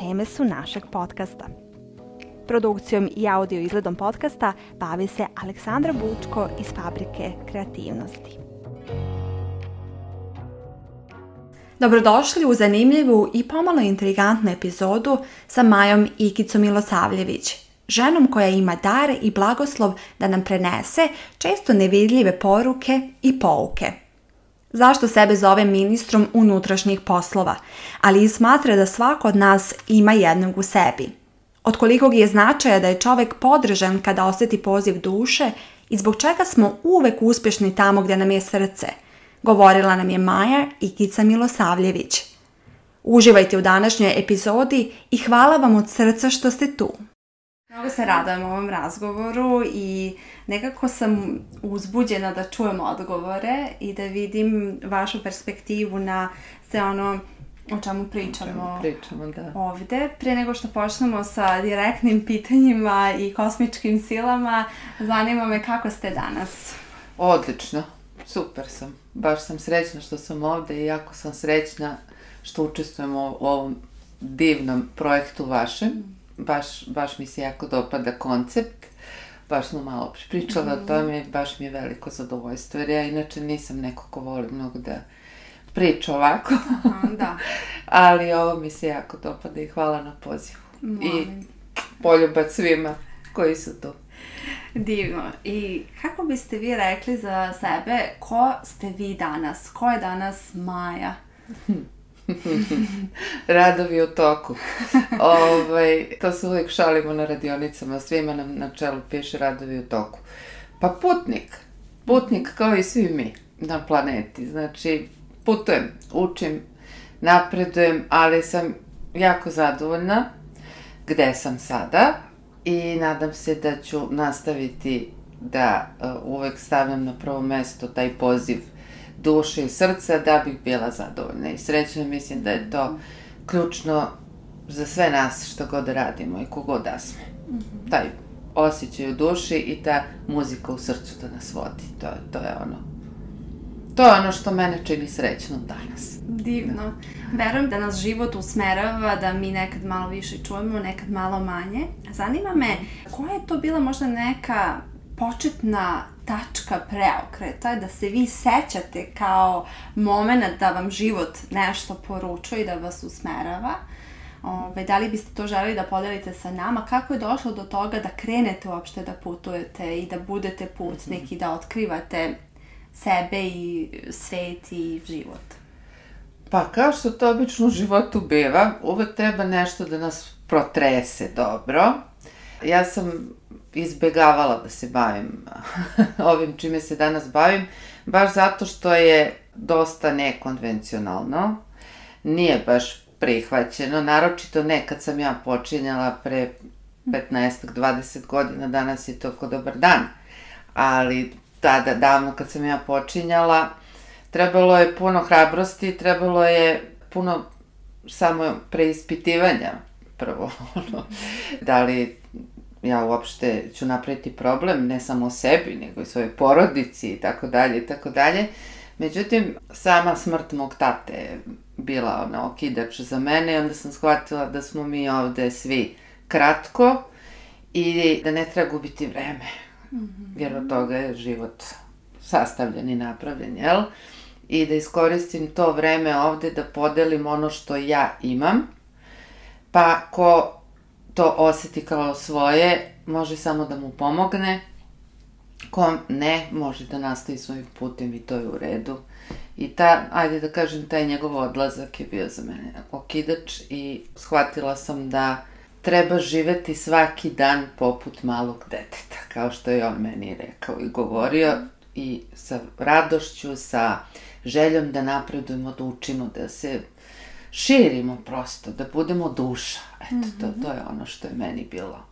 Teme su našeg podcasta. Produkcijom i audio izgledom podcasta bavi se Aleksandra Bučko iz Fabrike kreativnosti. Dobrodošli u zanimljivu i pomalo intrigantnu epizodu sa Majom Ikicom Milosavljević, ženom koja ima dar i blagoslov da nam prenese često nevidljive poruke i pouke. Zašto sebe zove ministrom unutrašnjih poslova, ali i smatra da svako od nas ima jednog u sebi. Od kolikog je značaja da je čovjek podržan kada osjeti poziv duše i zbog čega smo uvek uspješni tamo gdje nam je srce – Govorila nam je Maja Ikica Milosavljević. Uživajte u današnjoj epizodi i hvala vam od srca što ste tu. Mnogo se radujem ovom razgovoru i nekako sam uzbuđena da čujem odgovore i da vidim vašu perspektivu na sve ono o čemu pričamo, pričamo da. ovdje. Prije nego što počnemo sa direktnim pitanjima i kosmičkim silama, zanima me kako ste danas? Odlično, super sam baš sam srećna što sam ovdje i jako sam srećna što učestvujem u ovom divnom projektu vašem. Baš, baš mi se jako dopada koncept. Baš smo malo pričali mm. o tome i baš mi je veliko zadovoljstvo. Jer ja inače nisam neko ko voli mnogo da priča ovako. da. Ali ovo mi se jako dopada i hvala na pozivu. I poljubac svima koji su tu. Divno. I kako biste vi rekli za sebe, ko ste vi danas? Ko je danas Maja? Radovi u toku. ovaj, to se uvijek šalimo na radionicama, svima nam na čelu piše radovi u toku. Pa putnik. Putnik kao i svi mi na planeti. Znači, putujem, učim, napredujem, ali sam jako zadovoljna gde sam sada, i nadam se da ću nastaviti da uh, uvek stavljam na prvo mesto taj poziv duše i srca da bih bila zadovoljna i srećna. Mislim da je to ključno za sve nas što god radimo i kogod da smo. Mm -hmm. Taj osjećaj u duši i ta muzika u srcu da nas vodi. To, to je ono to je ono što mene čini srećnom danas. Divno. Verujem da nas život usmerava, da mi nekad malo više čujemo, nekad malo manje. Zanima me, koja je to bila možda neka početna tačka preokreta, da se vi sećate kao moment da vam život nešto poručuje i da vas usmerava? Ove, da li biste to želeli da podelite sa nama? Kako je došlo do toga da krenete uopšte da putujete i da budete putnik i da otkrivate sebe i svet i život? Pa kao što to obično u životu biva, uvek treba nešto da nas protrese dobro. Ja sam izbegavala da se bavim ovim čime se danas bavim, baš zato što je dosta nekonvencionalno. Nije baš prihvaćeno, naročito ne kad sam ja počinjala pre 15-20 godina, danas je to ko dobar dan. Ali tada, davno kad sam ja počinjala, trebalo je puno hrabrosti, trebalo je puno samo preispitivanja prvo, ono, da li ja uopšte ću napraviti problem, ne samo sebi, nego i svojoj porodici i tako dalje i tako dalje. Međutim, sama smrt mog tate je bila ona okidač za mene i onda sam shvatila da smo mi ovde svi kratko i da ne treba gubiti vreme -hmm. jer od toga je život sastavljen i napravljen, jel? I da iskoristim to vreme ovde da podelim ono što ja imam, pa ko to oseti kao svoje, može samo da mu pomogne, ko ne, može da nastavi svojim putem i to je u redu. I ta, ajde da kažem, taj njegov odlazak je bio za mene okidač i shvatila sam da treba živeti svaki dan poput malog deteta, kao što je on meni rekao i govorio i sa radošću, sa željom da napredujemo, da učimo, da se širimo prosto, da budemo duša. Eto, mm -hmm. to, to je ono što je meni bilo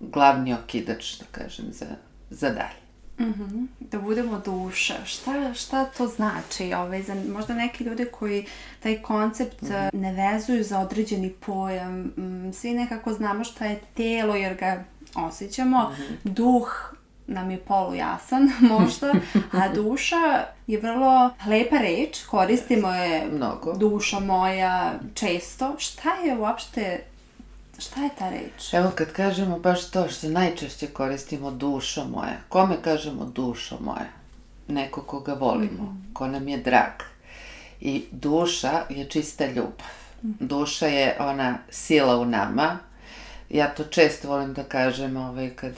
glavni okidač, da kažem, za, za dalje. Mm -hmm. Da budemo duša. Šta, šta to znači? Ovaj, za možda neki ljudi koji taj koncept mm -hmm. ne vezuju za određeni pojam. Mm, svi nekako znamo šta je telo jer ga osjećamo. Mm -hmm. Duh nam je polujasan možda, a duša je vrlo lepa reč, koristimo je Mnogo. duša moja često. Šta je uopšte Šta je ta reč? Evo kad kažemo baš to što najčešće koristimo dušo moja. Kome kažemo dušo moja? Neko koga volimo, mm -hmm. ko nam je drag. I duša je čista ljubav. Mm -hmm. Duša je ona sila u nama. Ja to često volim da kažem ovaj, kad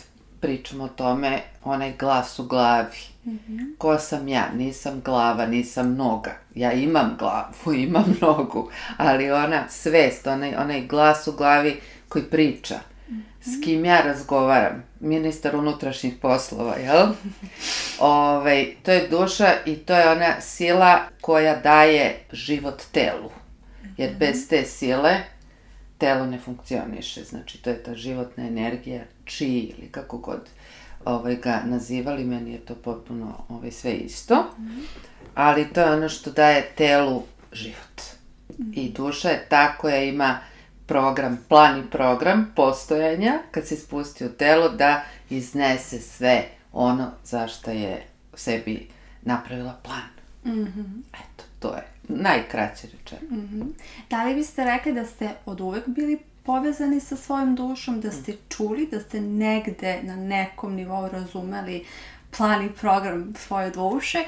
pričamo o tome, onaj glas u glavi. Mm -hmm. Ko sam ja? Nisam glava, nisam noga. Ja imam glavu, imam nogu, ali ona svest, onaj, onaj glas u glavi koji priča. Mm -hmm. S kim ja razgovaram? Ministar unutrašnjih poslova, jel? Ove, ovaj, to je duša i to je ona sila koja daje život telu. Jer mhm. bez te sile telo ne funkcioniše. Znači, to je ta životna energija, či ili kako god ovaj, ga nazivali, meni je to potpuno ovaj, sve isto. Mm -hmm. Ali to je ono što daje telu život. Mm -hmm. I duša je ta koja ima program, plan i program postojanja, kad se spusti u telo, da iznese sve ono zašto je sebi napravila plan. Mm -hmm. Eto, to je najkraće rečeno. Mm -hmm. Da li biste rekli da ste od uvek bili povezani sa svojom dušom, da ste čuli, da ste negde na nekom nivou razumeli plan i program svoje duše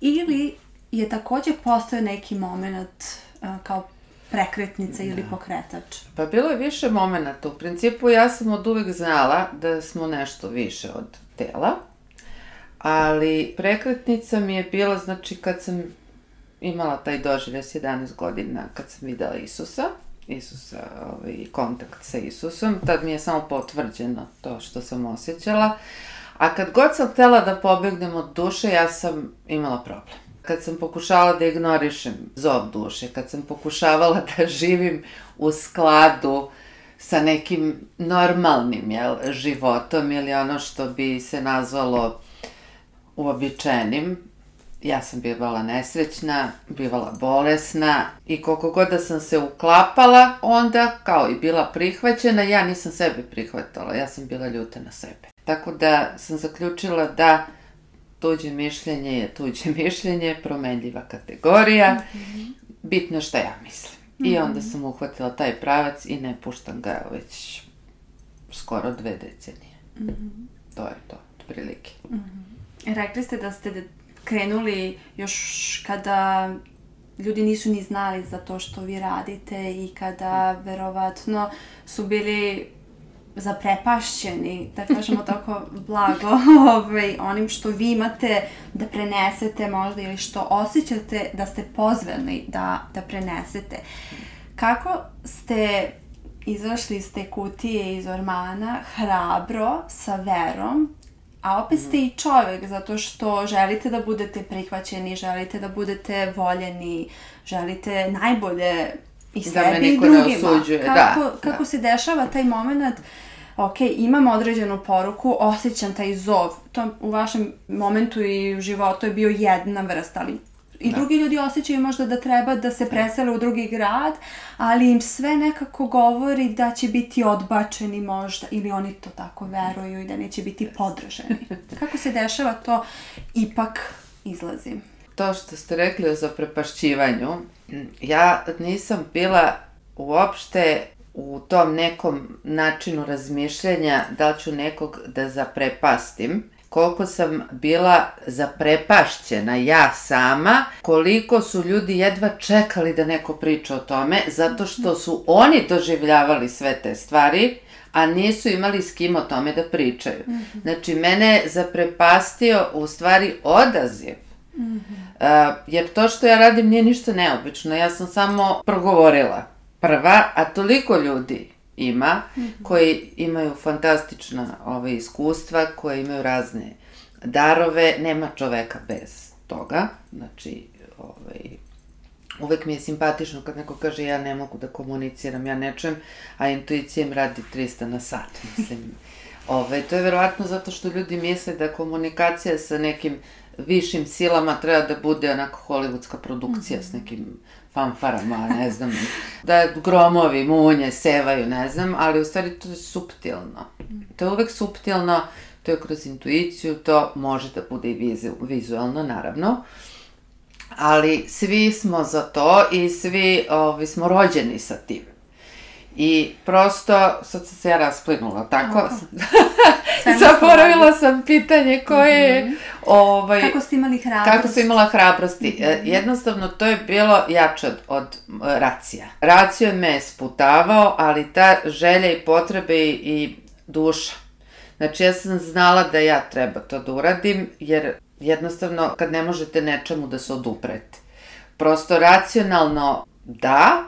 ili je takođe postoje neki moment uh, kao prekretnica ili da. pokretač? Pa bilo je više momenta. U principu ja sam od uvek znala da smo nešto više od tela, ali prekretnica mi je bila, znači, kad sam imala taj doživlja s 11 godina, kad sam videla Isusa, Isusa, ovaj, kontakt sa Isusom, tad mi je samo potvrđeno to što sam osjećala. A kad god sam htela da pobegnem od duše, ja sam imala problem. Kad sam pokušavala da ignorišem zov duše, kad sam pokušavala da živim u skladu sa nekim normalnim jel, životom ili ono što bi se nazvalo uobičajenim, ja sam bivala nesrećna, bivala bolesna i koliko god da sam se uklapala, onda, kao i bila prihvaćena, ja nisam sebe prihvatala, ja sam bila ljuta na sebe. Tako da sam zaključila da tuđe mišljenje je tuđe mišljenje, promenljiva kategorija, mm -hmm. bitno šta ja mislim. Mm -hmm. I mhm. onda sam uhvatila taj pravac i ne puštam ga već skoro dve decenije. Mm -hmm. To je to, otprilike. Mm -hmm. Rekli ste da ste krenuli još kada ljudi nisu ni znali za to što vi radite i kada verovatno su bili zaprepašćeni, da kažemo tako blago, ovaj, onim što vi imate da prenesete možda ili što osjećate da ste pozvani da, da prenesete. Kako ste izašli iz te kutije iz ormana hrabro, sa verom, A opet ste i čovek, zato što želite da budete prihvaćeni, želite da budete voljeni, želite najbolje i da sebi i drugima. Ne kako, da, kako da. se dešava taj moment, ok, imam određenu poruku, osjećam taj zov. To u vašem momentu i u životu je bio jedna vrsta, ali I da. drugi ljudi osjećaju možda da treba da se presele u drugi grad, ali im sve nekako govori da će biti odbačeni možda, ili oni to tako veruju i da neće biti podrženi. Kako se dešava to, ipak izlazi. To što ste rekli o zaprepašćivanju, ja nisam bila uopšte u tom nekom načinu razmišljanja da li ću nekog da zaprepastim, koliko sam bila zaprepašćena ja sama, koliko su ljudi jedva čekali da neko priča o tome, zato što su oni doživljavali sve te stvari, a nisu imali s kim o tome da pričaju. Mm -hmm. Znači, mene je zaprepastio u stvari odaziv. Mm -hmm. uh, jer to što ja radim nije ništa neobično, ja sam samo progovorila prva, a toliko ljudi ima, mm -hmm. koji imaju fantastična ove, iskustva, koje imaju razne darove, nema čoveka bez toga, znači, ovaj, uvek mi je simpatično kad neko kaže ja ne mogu da komuniciram, ja ne čujem, a intuicija im radi 300 na sat, mislim. Ove, to je verovatno zato što ljudi misle da komunikacija sa nekim višim silama treba da bude onako hollywoodska produkcija mm -hmm. s nekim fanfarama, ne znam, da gromovi, munje, sevaju, ne znam, ali u stvari to je suptilno. To je uvek suptilno, to je kroz intuiciju, to može da bude i vizu, vizualno, naravno. Ali svi smo za to i svi ovi, smo rođeni sa tim. I prosto, sad sam se ja rasplinula, tako? Zaboravila sam pitanje koje mm -hmm. ovaj, Kako ste imali hrabrosti? Kako sam imala hrabrosti? Mm -hmm. Jednostavno, to je bilo jače od, od racija. Racio me je sputavao, ali ta želja i potrebe i, i duša. Znači, ja sam znala da ja treba to da uradim, jer jednostavno, kad ne možete nečemu da se oduprete. Prosto, racionalno da,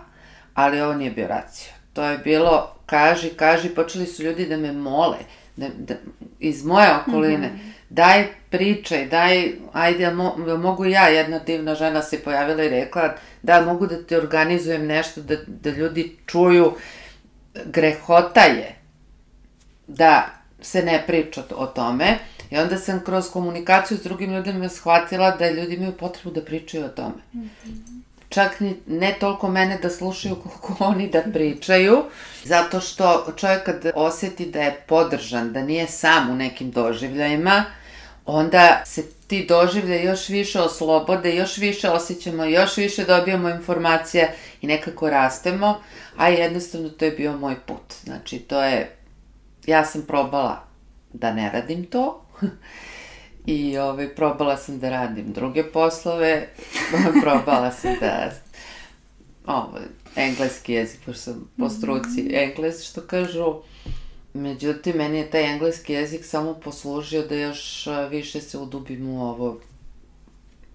ali ovo nije bio racio To je bilo, kaži, kaži, počeli su ljudi da me mole, da, da, iz moje okoline, mm -hmm. daj pričaj, daj, ajde, mo, mogu ja, jedna divna žena se pojavila i rekla, da, mogu da ti organizujem nešto, da, da ljudi čuju, grehota je da se ne priča o tome, I onda sam kroz komunikaciju s drugim ljudima shvatila da ljudi imaju potrebu da pričaju o tome. Mm -hmm čak ne toliko mene da slušaju koliko oni da pričaju, zato što čovjek kad osjeti da je podržan, da nije sam u nekim doživljajima, onda se ti doživlje još više oslobode, još više osjećamo, još više dobijamo informacija i nekako rastemo, a jednostavno to je bio moj put. Znači, to je, ja sam probala da ne radim to, I ovaj, probala sam da radim druge poslove, probala sam da ovaj, engleski jezik, pošto sam po struci mm -hmm. engles, što kažu. Međutim, meni je taj engleski jezik samo poslužio da još više se udubim u ovo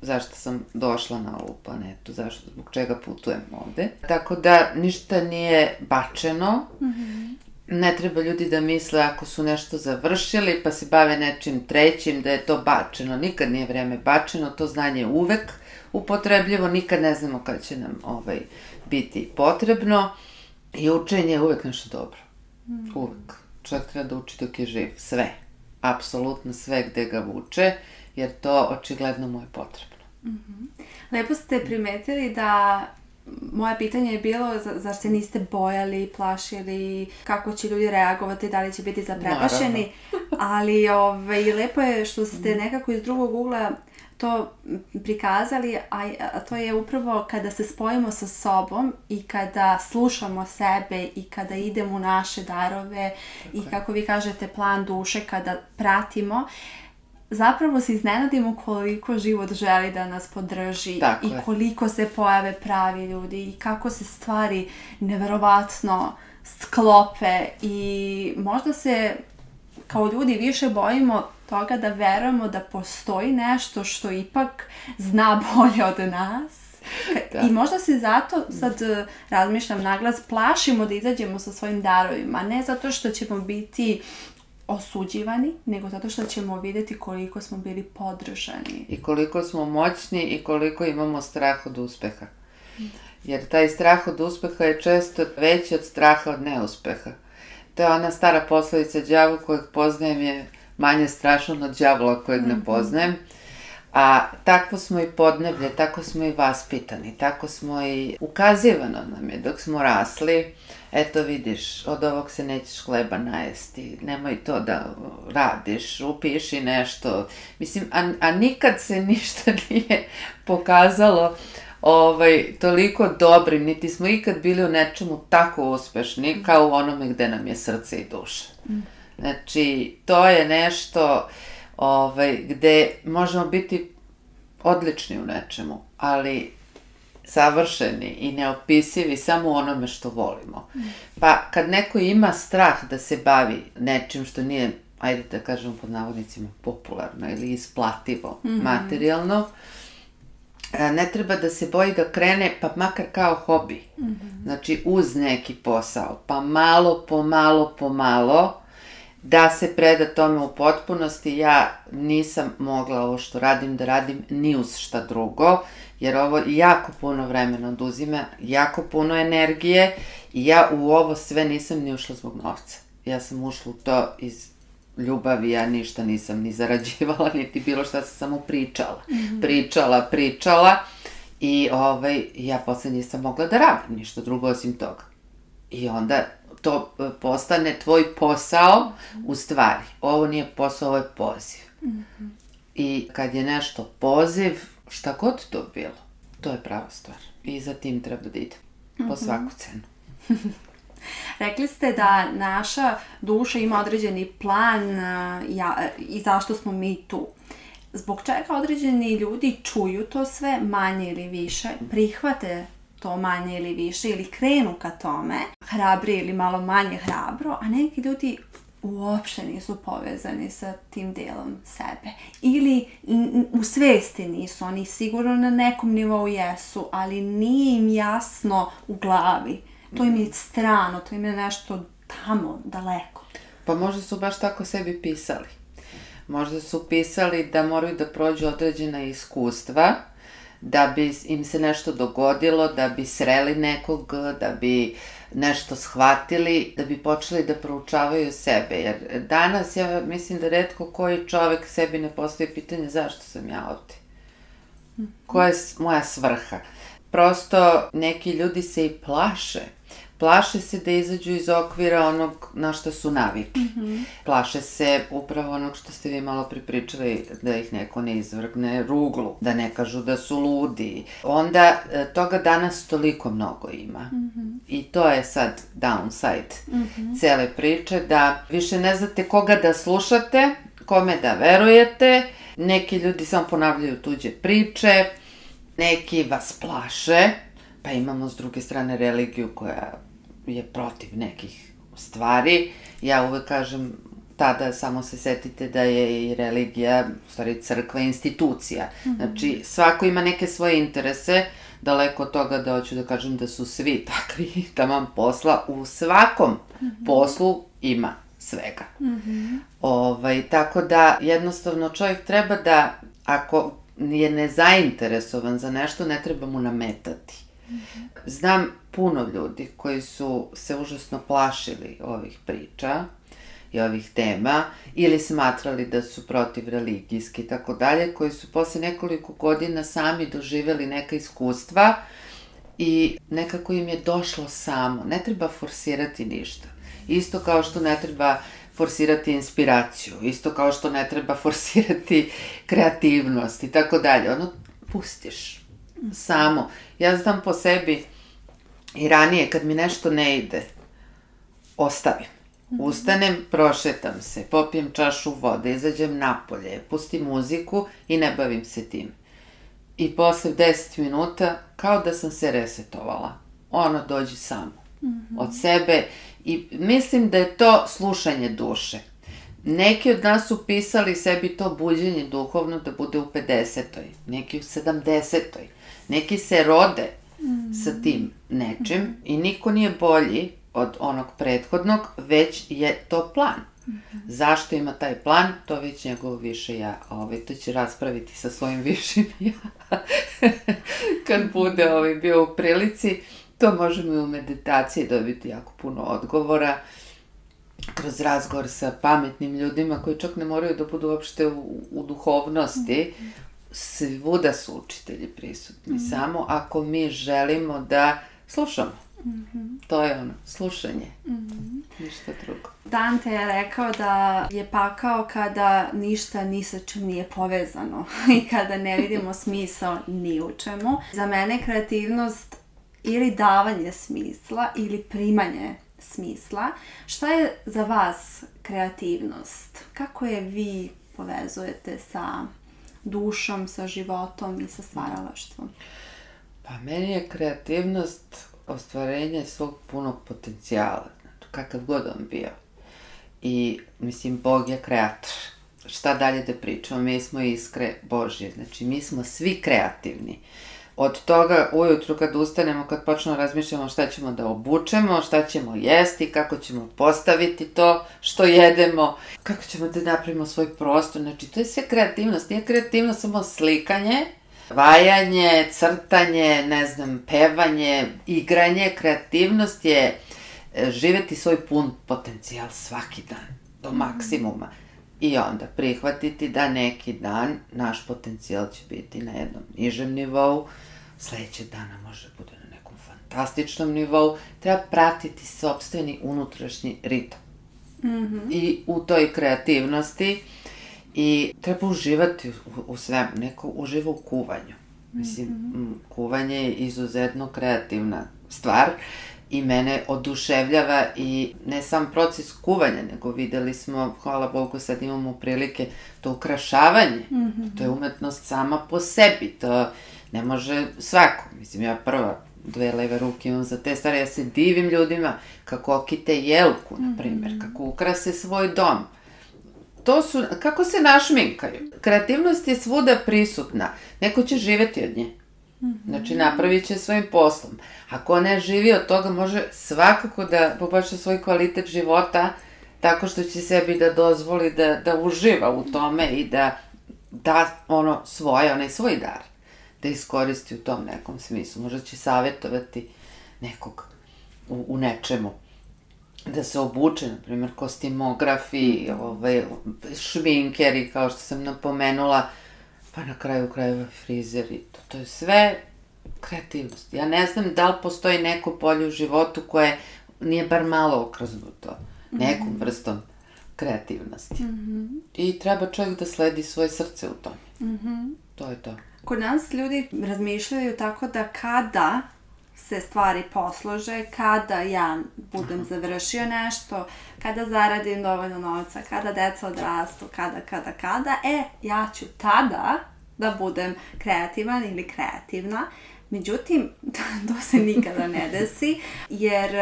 zašto sam došla na ovu planetu, zašto, zbog čega putujem ovde. Tako da ništa nije bačeno, mm -hmm ne treba ljudi da misle ako su nešto završili pa se bave nečim trećim da je to bačeno. Nikad nije vreme bačeno, to znanje je uvek upotrebljivo, nikad ne znamo kada će nam ovaj, biti potrebno i učenje je uvek nešto dobro. Mm. Uvek. Čovjek treba da uči dok je živ. Sve. Apsolutno sve gde ga vuče, jer to očigledno mu je potrebno. Mm -hmm. Lepo ste primetili da moje pitanje je bilo zar se niste bojali, plašili, kako će ljudi reagovati, da li će biti zaprepašeni, ali ovaj, lepo je što ste mhm. nekako iz drugog ugla to prikazali, a, a to je upravo kada se spojimo sa sobom i kada slušamo sebe i kada idemo u naše darove okay. i kako vi kažete plan duše kada pratimo, uh, zapravo se iznenadimo koliko život želi da nas podrži Tako i koliko se pojave pravi ljudi i kako se stvari neverovatno sklope i možda se kao ljudi više bojimo toga da verujemo da postoji nešto što ipak zna bolje od nas Da. I možda se zato sad e, razmišljam naglas, plašimo da izađemo sa svojim darovima, ne zato što ćemo biti osuđivani, nego zato što ćemo videti koliko smo bili podržani. I koliko smo moćni i koliko imamo strah od uspeha. Jer taj strah od uspeha je često veći od straha od neuspeha. To je ona stara poslovica, đavo kojeg poznajem je manje strašan od đavola kojeg ne mhm. poznajem. A tako smo i podneblje, tako smo i vaspitani, tako smo i ukazivano nam je dok smo rasli eto vidiš, od ovog se nećeš hleba najesti, nemoj to da radiš, upiši nešto. Mislim, a, a nikad se ništa nije pokazalo ovaj, toliko dobrim, niti smo ikad bili u nečemu tako uspešni kao u onome gde nam je srce i duša. Znači, to je nešto ovaj, gde možemo biti odlični u nečemu, ali savršeni i neopisivi samo u onome što volimo. Pa kad neko ima strah da se bavi nečim što nije, ajde da kažemo pod navodnicima, popularno ili isplativo mm -hmm. materijalno, ne treba da se boji da krene, pa makar kao hobi. Mm -hmm. Znači, uz neki posao. Pa malo, po malo, po malo, da se preda tome u potpunosti. Ja nisam mogla ovo što radim da radim ni uz šta drugo jer ovo jako puno vremena oduzima, jako puno energije i ja u ovo sve nisam ni ušla zbog novca. Ja sam ušla u to iz ljubavi, ja ništa nisam ni zarađivala, niti bilo šta sam samo pričala. Mm -hmm. Pričala, pričala i ovaj, ja posle nisam mogla da radim ništa drugo osim toga. I onda to e, postane tvoj posao u stvari. Ovo nije posao, ovo je poziv. Mm -hmm. I kad je nešto poziv, šta god to bilo, to je prava stvar. I za tim treba da ide. Po mm -hmm. svaku cenu. Rekli ste da naša duša ima određeni plan ja, i zašto smo mi tu. Zbog čega određeni ljudi čuju to sve manje ili više, prihvate to manje ili više ili krenu ka tome, hrabri ili malo manje hrabro, a neki ljudi uopšte nisu povezani sa tim delom sebe. Ili u svesti nisu, oni sigurno na nekom nivou jesu, ali nije im jasno u glavi. To im je strano, to im je nešto tamo, daleko. Pa možda su baš tako sebi pisali. Možda su pisali da moraju da prođu određena iskustva, da bi im se nešto dogodilo, da bi sreli nekog, da bi nešto shvatili, da bi počeli da proučavaju sebe. Jer danas ja mislim da redko koji čovek sebi ne postoji pitanje zašto sam ja ovde. Koja je moja svrha? Prosto neki ljudi se i plaše plaše se da izađu iz okvira onog na što su navikli. Mm -hmm. Plaše se upravo onog što ste vi malo pripričali, da ih neko ne izvrgne ruglu, da ne kažu da su ludi. Onda e, toga danas toliko mnogo ima. Mm -hmm. I to je sad downside mm -hmm. cele priče, da više ne znate koga da slušate, kome da verujete, neki ljudi samo ponavljaju tuđe priče, neki vas plaše, pa imamo s druge strane religiju koja je protiv nekih stvari. Ja uvek kažem, tada samo se setite da je i religija, u stvari crkva, institucija. Mm -hmm. Znači, svako ima neke svoje interese, daleko od toga da hoću da kažem da su svi takvi, tamam posla, u svakom mm -hmm. poslu ima svega. Mm -hmm. ovaj, tako da, jednostavno, čovjek treba da, ako je nezainteresovan za nešto, ne treba mu nametati. Znam puno ljudi koji su se užasno plašili ovih priča i ovih tema ili smatrali da su protiv religijski i tako dalje, koji su posle nekoliko godina sami doživeli neka iskustva i nekako im je došlo samo. Ne treba forsirati ništa. Isto kao što ne treba forsirati inspiraciju, isto kao što ne treba forsirati kreativnost i tako dalje. Ono, pustiš. Samo. Ja znam po sebi, I ranije, kad mi nešto ne ide, ostavim. Mhm. Ustanem, prošetam se, popijem čašu vode, izađem napolje, pustim muziku i ne bavim se tim. I posle 10 minuta, kao da sam se resetovala. Ono dođe samo. Mm -hmm. Od sebe. I mislim da je to slušanje duše. Neki od nas su pisali sebi to buđenje duhovno da bude u 50. Neki u 70. Neki se rode mm. sa tim nečim mm. i niko nije bolji od onog prethodnog, već je to plan. Mm -hmm. Zašto ima taj plan, to već njegov više ja, ovaj, to će raspraviti sa svojim višim ja. Kad bude ovaj, bio u prilici, to možemo i u meditaciji dobiti jako puno odgovora kroz razgovor sa pametnim ljudima koji čak ne moraju da budu uopšte u, u duhovnosti, mm -hmm svuda su učitelji prisutni, mm samo ako mi želimo da slušamo. Mm -hmm. To je ono, slušanje. Mm -hmm. Ništa drugo. Dante je rekao da je pakao kada ništa ni sa čim nije povezano i kada ne vidimo smisao ni u čemu. Za mene kreativnost ili davanje smisla ili primanje smisla. Šta je za vas kreativnost? Kako je vi povezujete sa dušom, sa životom i sa stvaralaštvom? Pa meni je kreativnost ostvarenje svog punog potencijala, znači kakav god on bio. I, mislim, Bog je kreator. Šta dalje da pričamo? Mi smo iskre Božje, znači mi smo svi kreativni. Od toga ujutru kad ustanemo, kad počnemo razmišljamo šta ćemo da obučemo, šta ćemo jesti, kako ćemo postaviti to što jedemo, kako ćemo da napravimo svoj prostor. Znači, to je sve kreativnost. Nije kreativnost samo slikanje, Vajanje, crtanje, ne znam, pevanje, igranje, kreativnost je e, živeti svoj pun potencijal svaki dan, do maksimuma. I onda prihvatiti da neki dan naš potencijal će biti na jednom nižem nivou, sledećeg dana može bude na nekom fantastičnom nivou, treba pratiti sobstveni unutrašnji ritam. Mm -hmm. I u toj kreativnosti i treba uživati u, u svemu, neko uživa u kuvanju. Mislim, mm -hmm. kuvanje je izuzetno kreativna stvar i mene oduševljava i ne sam proces kuvanja, nego videli smo, hvala Bogu, sad imamo prilike, to ukrašavanje, mm -hmm. to je umetnost sama po sebi, to ne može svako, mislim, ja prva dve leve ruke imam za te stvari, ja se divim ljudima kako okite jelku, na primjer, mm -hmm. kako ukrase svoj dom. To su, kako se našminkaju. Kreativnost je svuda prisutna. Neko će živeti od nje. Mm -hmm. Znači, napravit će svojim poslom. Ako ne živi od toga, može svakako da poboljša svoj kvalitet života tako što će sebi da dozvoli da, da uživa u tome i da da ono svoje, onaj svoj dar da iskoristi u tom nekom smislu. Možda će savjetovati nekog u, u nečemu da se obuče, na primjer, kostimografi, ovaj, šminkeri, kao što sam napomenula, pa na kraju krajeva frizeri. To, to je sve kreativnost. Ja ne znam da li postoji neko polje u životu koje nije bar malo okrznuto nekom -hmm. vrstom kreativnosti. Mm -hmm. I treba čovjek da sledi svoje srce u tome. Mm -hmm. To je to. Kod nas ljudi razmišljaju tako da kada se stvari poslože, kada ja budem završio nešto, kada zaradim dovoljno novca, kada deca odrastu, kada, kada, kada, e, ja ću tada da budem kreativan ili kreativna. Međutim, to se nikada ne desi, jer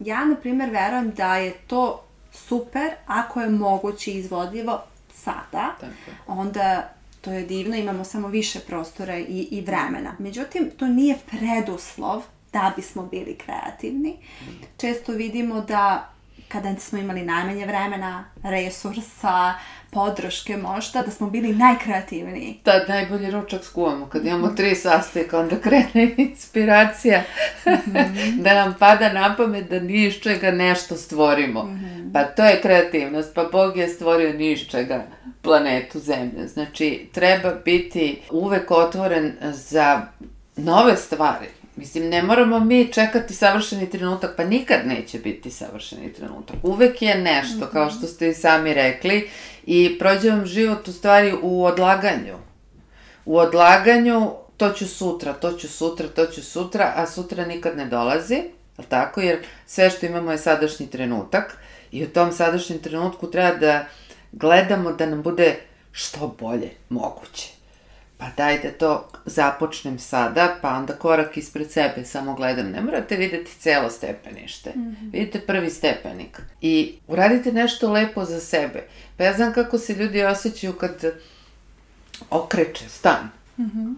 ja, na primjer, verujem da je to super ako je moguće izvodljivo sada, Tako. onda to je divno, imamo samo više prostora i, i vremena. Međutim, to nije preduslov da bismo bili kreativni. Često vidimo da kada smo imali najmanje vremena, resursa, podrške možda, da smo bili najkreativniji. Da, najbolji ručak skuvamo. Kad imamo tri sastojka, onda krene inspiracija mm -hmm. da nam pada na pamet da ni iz čega nešto stvorimo. Mm -hmm. Pa to je kreativnost. Pa Bog je stvorio ni iz čega planetu Zemlje. Znači, treba biti uvek otvoren za nove stvari. Mislim, ne moramo mi čekati savršeni trenutak, pa nikad neće biti savršeni trenutak. Uvek je nešto, mm -hmm. kao što ste i sami rekli, i prođe vam život u stvari u odlaganju. U odlaganju, to ću sutra, to ću sutra, to ću sutra, a sutra nikad ne dolazi, je tako? Jer sve što imamo je sadašnji trenutak i u tom sadašnjem trenutku treba da gledamo da nam bude što bolje moguće. Pa daj da to započnem sada, pa onda korak ispred sebe, samo gledam. Ne morate videti celo stepenište. Mm -hmm. Vidite prvi stepenik. I uradite nešto lepo za sebe. Pa ja znam kako se ljudi osjećaju kad okreće stan. Mm -hmm.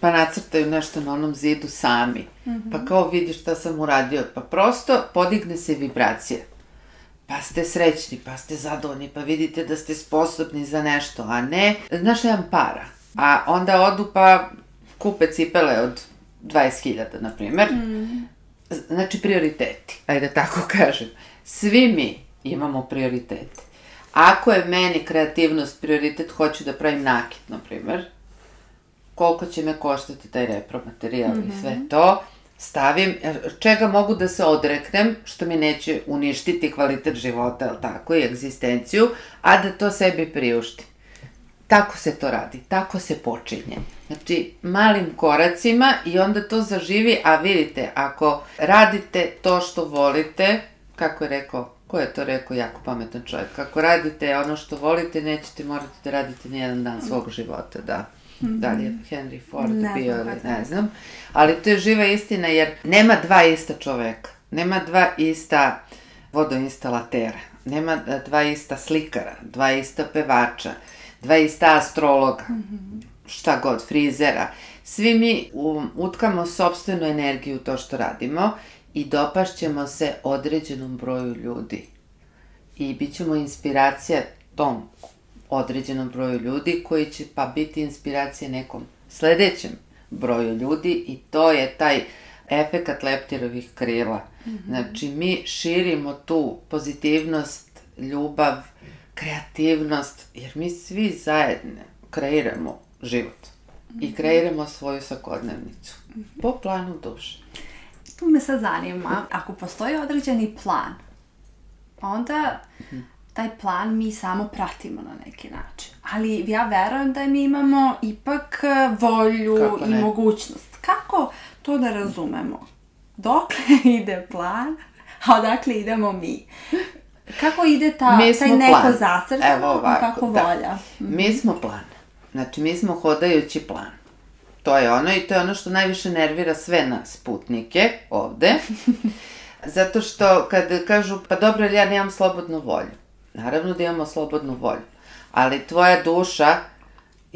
Pa nacrtaju nešto na onom zidu sami. Mm -hmm. Pa kao vidi šta sam uradio. Pa prosto podigne se vibracija pa ste srećni, pa ste zadovoljni, pa vidite da ste sposobni za nešto, a ne, znaš, jedan para, a onda odu pa kupe cipele od 20.000, na primer, mm. znači prioriteti, ajde tako kažem. Svi mi imamo prioritete. Ako je meni kreativnost prioritet, hoću da pravim nakit, na primer, koliko će me koštati taj repromaterijal mm -hmm. i sve mhm. to, stavim, čega mogu da se odreknem, što mi neće uništiti kvalitet života, ali tako, i egzistenciju, a da to sebi priuštim. Tako se to radi, tako se počinje. Znači, malim koracima i onda to zaživi, a vidite, ako radite to što volite, kako je rekao, ko je to rekao, jako pametan čovjek, ako radite ono što volite, nećete morati da radite nijedan dan svog života, da. Mm -hmm. Da li je Henry Ford ne bio ili ne znam. Ali to je živa istina jer nema dva ista čoveka. Nema dva ista vodoinstalatera. Nema dva ista slikara, dva ista pevača, dva ista astrologa, mm -hmm. šta god, frizera. Svi mi utkamo sobstvenu energiju u to što radimo i dopašćemo se određenom broju ljudi. I bit ćemo inspiracija tom određenom broju ljudi koji će pa biti inspiracija nekom sledećem broju ljudi i to je taj efekat leptirovih krila. Mm -hmm. Znači, mi širimo tu pozitivnost, ljubav, kreativnost, jer mi svi zajedno kreiramo život i kreiramo svoju svakodnevnicu -hmm. po planu duše. Tu me sad zanima, ako postoji određeni plan, onda taj plan mi samo pratimo na neki način. Ali ja verujem da mi imamo ipak volju i mogućnost. Kako to da razumemo? Dokle ide plan, a odakle idemo mi? Kako ide ta, taj neko plan. Evo ovako, kako da. volja? Mi smo plan. Znači, mi smo hodajući plan. To je ono i to je ono što najviše nervira sve nas putnike ovde. Zato što kad kažu, pa dobro, ja nemam slobodnu volju. Naravno da imamo slobodnu volju. Ali tvoja duša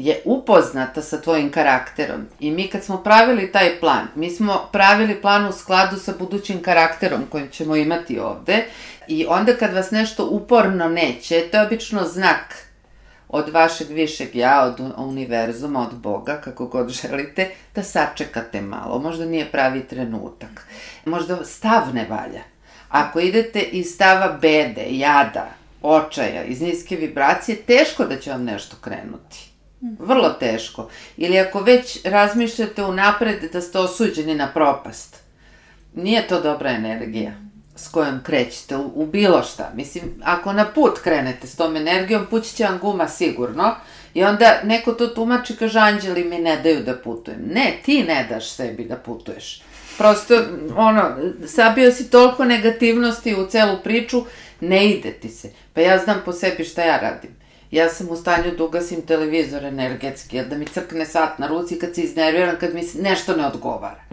je upoznata sa tvojim karakterom. I mi kad smo pravili taj plan, mi smo pravili plan u skladu sa budućim karakterom kojim ćemo imati ovde. I onda kad vas nešto uporno neće, to je obično znak od vašeg višeg ja, od univerzuma, od Boga, kako god želite, da sačekate malo. Možda nije pravi trenutak. Možda stav ne valja. Ako idete iz stava bede, jada, očaja, iz niske vibracije, teško da će vam nešto krenuti. Vrlo teško. Ili ako već razmišljate unapred da ste osuđeni na propast, nije to dobra energija s kojom krećete u, u bilo šta. Mislim, ako na put krenete s tom energijom, pući će vam guma sigurno. I onda neko to tumači, kaže, anđeli mi ne daju da putujem. Ne, ti ne daš sebi da putuješ. Prosto, ono, sabio si toliko negativnosti u celu priču, ne ide ti se. Pa ja znam po sebi šta ja radim. Ja sam u stanju da ugasim televizor energetski, da mi crkne sat na ruci kad se iznerviram, kad mi nešto ne odgovara.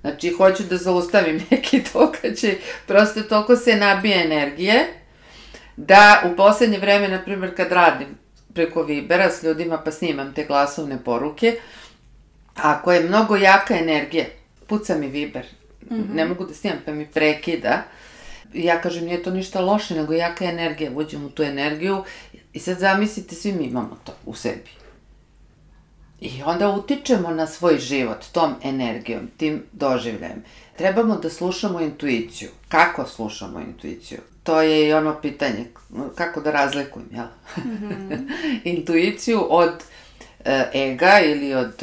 Znači, hoću da zaustavim neki događaj, prosto toliko se nabije energije, da u poslednje vreme, na primjer, kad radim preko Vibera s ljudima pa snimam te glasovne poruke, ako je mnogo jaka energija, puca mi Viber, mm -hmm. ne mogu da snimam pa mi prekida, ja kažem, nije to ništa loše, nego jaka energija, uđem u tu energiju i sad zamislite, svi mi imamo to u sebi. I onda utičemo na svoj život tom energijom, tim doživljajem. Trebamo da slušamo intuiciju. Kako slušamo intuiciju? To je i ono pitanje, kako da razlikujem, jel? Mm -hmm. intuiciju od e, ega ili od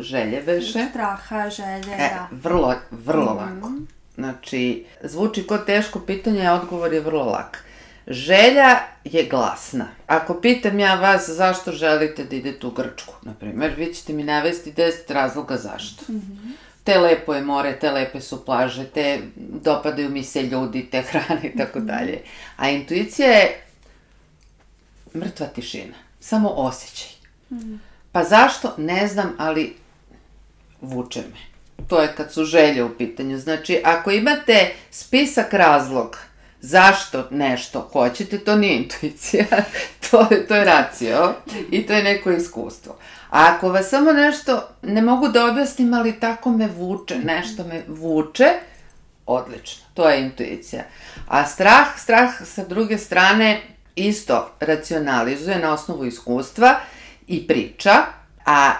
želje veše. Straha, želje, e, da. Vrlo, vrlo mm -hmm. lako. Znači, zvuči kao teško pitanje, a odgovor je vrlo lak. Želja je glasna. Ako pitam ja vas zašto želite da idete u Grčku, na primer, vi ćete mi navesti 10 razloga zašto. Mm -hmm. Te lepo je more, te lepe su plaže, te dopadaju mi se ljudi, te hrane i tako mhm. dalje. A intuicija je mrtva tišina. Samo osjećaj. Mm -hmm. Pa zašto? Ne znam, ali vuče me. To je kad su želje u pitanju. Znači, ako imate spisak razloga zašto nešto hoćete, to nije intuicija, to, je, to je racio i to je neko iskustvo. A ako vas samo nešto, ne mogu da objasnim, ali tako me vuče, nešto me vuče, odlično, to je intuicija. A strah, strah sa druge strane isto racionalizuje na osnovu iskustva i priča, a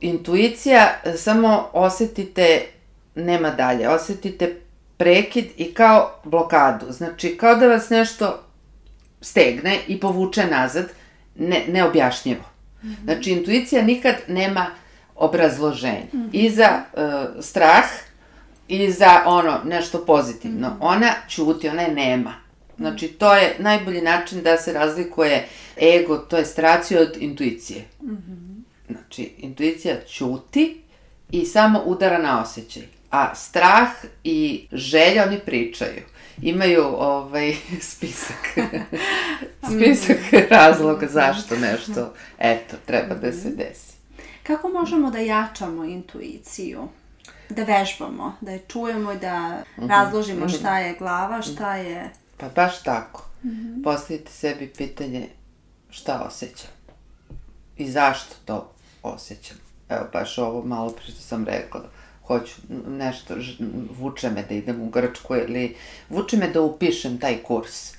intuicija samo osetite, nema dalje, osetite prekid i kao blokadu. Znači, kao da vas nešto stegne i povuče nazad, ne, neobjašnjivo. Mm -hmm. Znači, intuicija nikad nema obrazloženje. Mm -hmm. I za uh, strah, i za ono, nešto pozitivno. Mm -hmm. Ona čuti, ona je nema. Znači, to je najbolji način da se razlikuje ego, to je stracija od intuicije. Mm -hmm. Znači, intuicija čuti i samo udara na osjećaj. A strah i želja oni pričaju. Imaju ovaj spisak. spisak razloga zašto nešto, eto, treba da se desi. Kako možemo da jačamo intuiciju? Da vežbamo, da je čujemo i da mhm. razložimo mhm. šta je glava, šta je... Pa baš tako. Mm. Postavite sebi pitanje šta osjećam i zašto to osjećam. Evo, baš ovo malo pre što sam rekla hoću nešto, vuče me da idem u Grčku ili vuče me da upišem taj kurs.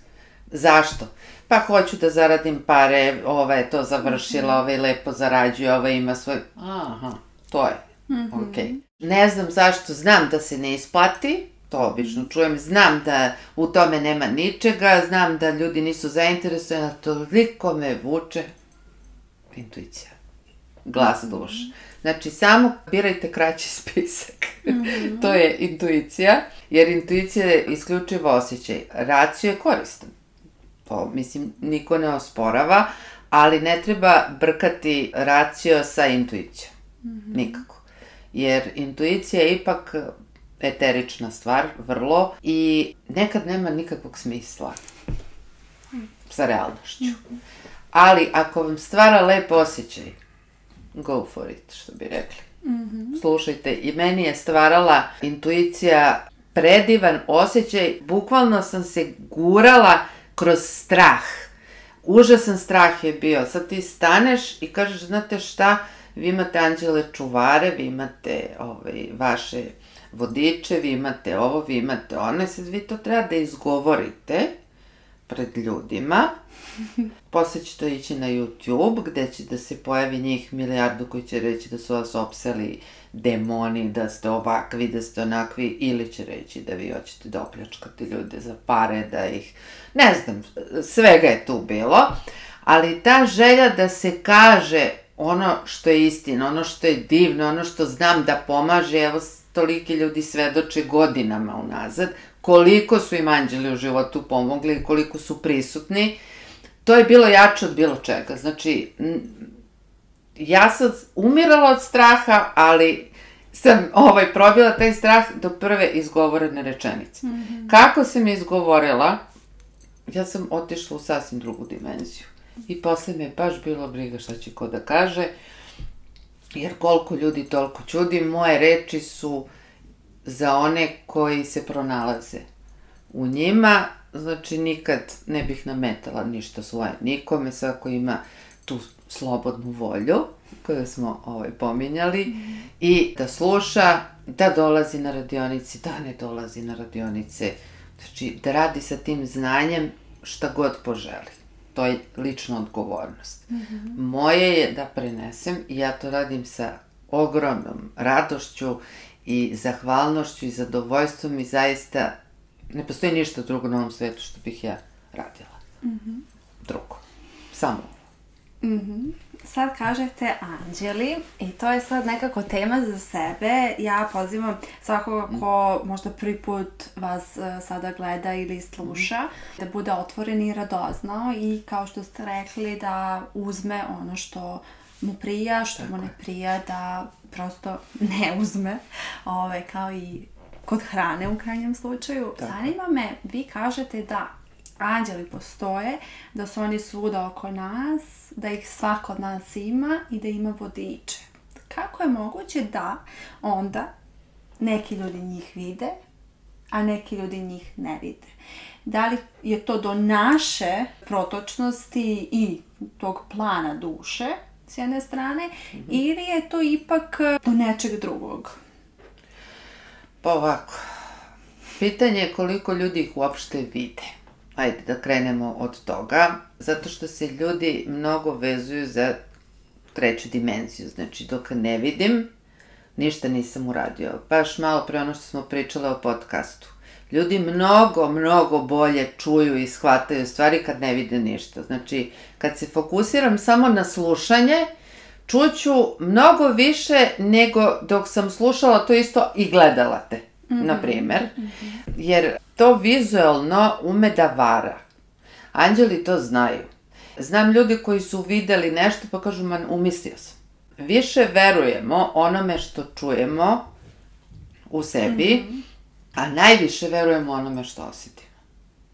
Zašto? pa hoću da zaradim pare, ova je to završila, ova je lepo zarađuje, ova ima svoj... Aha, to je. Mm -hmm. Ok. Ne znam zašto, znam da se ne isplati, to obično čujem, znam da u tome nema ničega, znam da ljudi nisu zainteresovani, toliko me vuče intuicija, glas duša. Znači, samo birajte kraći spisak. Mm -hmm. to je intuicija, jer intuicija je isključivo osjećaj. Racio je koristan. To, mislim, niko ne osporava, ali ne treba brkati racio sa intuicijom. Mm -hmm. Nikako. Jer intuicija je ipak eterična stvar, vrlo, i nekad nema nikakvog smisla sa realnošću. Ali ako vam stvara lep osjećaj, go for it, što bi rekli. Mm -hmm. Slušajte, i meni je stvarala intuicija predivan osjećaj, bukvalno sam se gurala kroz strah. Užasan strah je bio. Sad ti staneš i kažeš, znate šta, vi imate anđele čuvare, vi imate ovaj, vaše vodiče, vi imate ovo, vi imate ono, sad vi to treba da izgovorite pred ljudima. Posle će to ići na YouTube, gde će da se pojavi njih milijardu koji će reći da su vas opsali demoni, da ste ovakvi, da ste onakvi, ili će reći da vi hoćete da opljačkate ljude za pare, da ih... Ne znam, svega je tu bilo, ali ta želja da se kaže ono što je istina, ono što je divno, ono što znam da pomaže, evo toliki ljudi svedoče godinama unazad, koliko su im anđeli u životu pomogli i koliko su prisutni, to je bilo jače od bilo čega. Znači, ja sam umirala od straha, ali sam ovaj, probila taj strah do prve izgovorene rečenice. Mm -hmm. Kako sam je izgovorila, ja sam otišla u sasvim drugu dimenziju. I posle me je baš bilo briga šta će ko da kaže, jer koliko ljudi toliko čudi, moje reči su za one koji se pronalaze u njima, znači nikad ne bih nametala ništa svoje nikome, svako ima tu slobodnu volju koju smo ovaj, pominjali mm. i da sluša, da dolazi na radionici, da ne dolazi na radionice, znači da radi sa tim znanjem šta god poželi. To je lična odgovornost. Mm -hmm. Moje je da prenesem i ja to radim sa ogromnom radošću i zahvalnošću i zadovoljstvom i zaista ne postoji ništa drugo na ovom svetu što bih ja radila. Mm -hmm. Drugo. Samo. Mm -hmm. Sad kažete anđeli i to je sad nekako tema za sebe. Ja pozivam svakoga ko možda prvi put vas uh, sada gleda ili sluša da bude otvoren i radoznao i kao što ste rekli da uzme ono što mu prija, što Tako mu ne prija, da prosto ne uzme, ove, ovaj, kao i kod hrane u krajnjem slučaju. Tako. Zanima me, vi kažete da anđeli postoje, da su oni svuda oko nas, da ih svako od nas ima i da ima vodiče. Kako je moguće da onda neki ljudi njih vide, a neki ljudi njih ne vide? Da li je to do naše protočnosti i tog plana duše, s jedne strane, mm -hmm. ili je to ipak do nečeg drugog? Pa ovako, pitanje je koliko ljudi ih uopšte vide. Ajde da krenemo od toga, zato što se ljudi mnogo vezuju za treću dimenziju. Znači, dok ne vidim, ništa nisam uradio. Baš malo pre ono što smo pričale o podcastu. Ljudi mnogo, mnogo bolje čuju i shvataju stvari kad ne vide ništa. Znači, kad se fokusiram samo na slušanje, čuću mnogo više nego dok sam slušala to isto i gledala te, mm -hmm. na primer. Mm -hmm. Jer to vizualno ume da vara. Anđeli to znaju. Znam ljudi koji su videli nešto pa kažu, man, umislio sam. Više verujemo onome što čujemo u sebi, mm -hmm. a najviše verujemo onome što osetimo.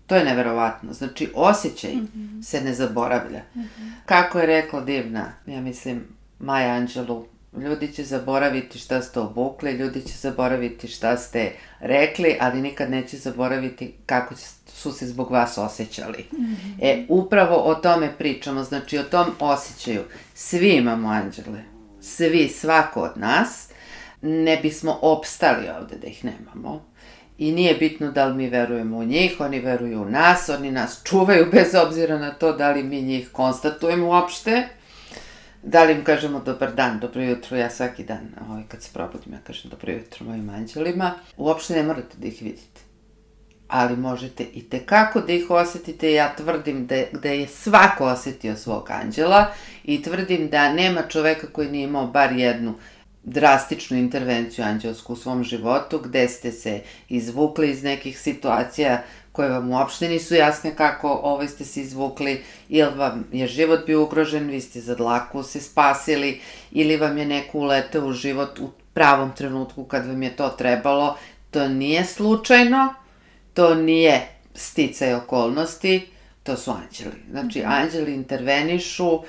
To je neverovatno. Znači, osjećaj mm -hmm. se ne zaboravlja. Mm -hmm. Kako je rekla divna, ja mislim, Maja Anđelu, ljudi će zaboraviti šta ste obukli, ljudi će zaboraviti šta ste rekli, ali nikad neće zaboraviti kako su se zbog vas osjećali. Mm -hmm. E, upravo o tome pričamo, znači o tom osjećaju. Svi imamo anđele. Svi, svako od nas. Ne bismo opstali ovde da ih nemamo. I nije bitno da li mi verujemo u njih, oni veruju u nas, oni nas čuvaju bez obzira na to da li mi njih konstatujemo uopšte. Da li im kažemo dobar dan, dobro jutro, ja svaki dan, ovaj, kad se probudim, ja kažem dobro jutro mojim anđelima. Uopšte ne morate da ih vidite. Ali možete i tekako da ih osetite, ja tvrdim da, da je svako osetio svog anđela i tvrdim da nema čoveka koji nije imao bar jednu drastičnu intervenciju anđelsku u svom životu, gde ste se izvukli iz nekih situacija koje vam uopšte nisu jasne kako ovaj ste se izvukli, ili vam je život bio ugrožen, vi ste za dlaku se spasili, ili vam je neko uleteo u život u pravom trenutku kad vam je to trebalo. To nije slučajno, to nije sticaj okolnosti, to su anđeli. Znači, mm -hmm. anđeli intervenišu,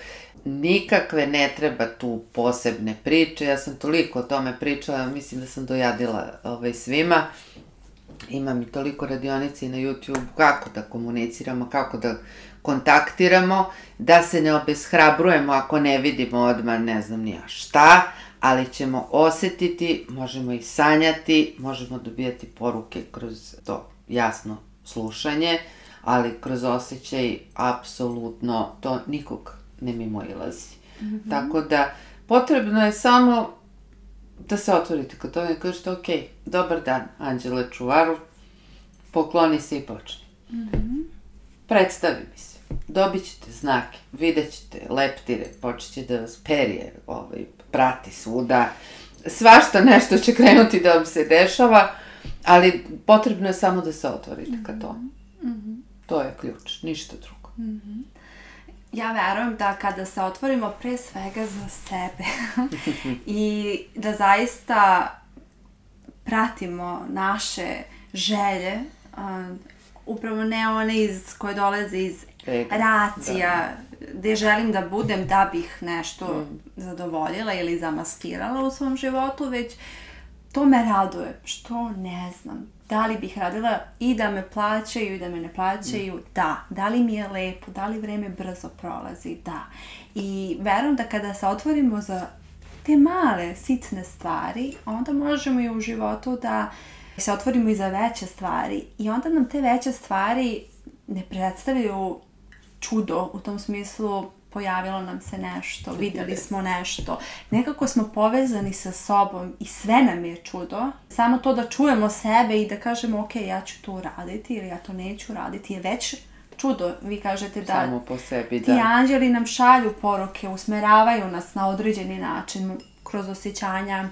nikakve ne treba tu posebne priče, ja sam toliko o tome pričala, mislim da sam dojadila ovaj, svima, imam i toliko radionici na YouTube kako da komuniciramo, kako da kontaktiramo, da se ne obeshrabrujemo ako ne vidimo odmah ne znam nija šta, ali ćemo osetiti, možemo i sanjati, možemo dobijati poruke kroz to jasno slušanje, ali kroz osjećaj apsolutno to nikog ne mimo ilazi. Mm -hmm. Tako da potrebno je samo da se otvorite kod toga i kažete ok, dobar dan, Anđele Čuvaru, pokloni se i počni. Mm -hmm. Predstavi mi se. Dobit ćete znake, vidjet ćete leptire, počet će da vas perje, ovaj, prati svuda. Svašta nešto će krenuti da vam se dešava, ali potrebno je samo da se otvorite mm -hmm. ka tome. Mm -hmm. To je ključ, ništa drugo. Mm -hmm. Ja verujem da kada se otvorimo pre svega za sebe i da zaista pratimo naše želje, uh, upravo ne one iz, koje dolaze iz Ego, racija, da. gde želim da budem da bih nešto mm. zadovoljila ili zamaskirala u svom životu, već to me raduje, što ne znam, da li bih radila i da me plaćaju i da me ne plaćaju, mm. da. Da li mi je lepo, da li vreme brzo prolazi, da. I verujem da kada se otvorimo za te male, sitne stvari, onda možemo i u životu da se otvorimo i za veće stvari i onda nam te veće stvari ne predstavljaju čudo u tom smislu pojavilo nam se nešto, videli smo nešto. Nekako smo povezani sa sobom i sve nam je čudo. Samo to da čujemo sebe i da kažemo ok, ja ću to uraditi ili ja to neću uraditi je već čudo. Vi kažete da Samo po sebi, da. ti anđeli nam šalju poruke, usmeravaju nas na određeni način kroz osjećanja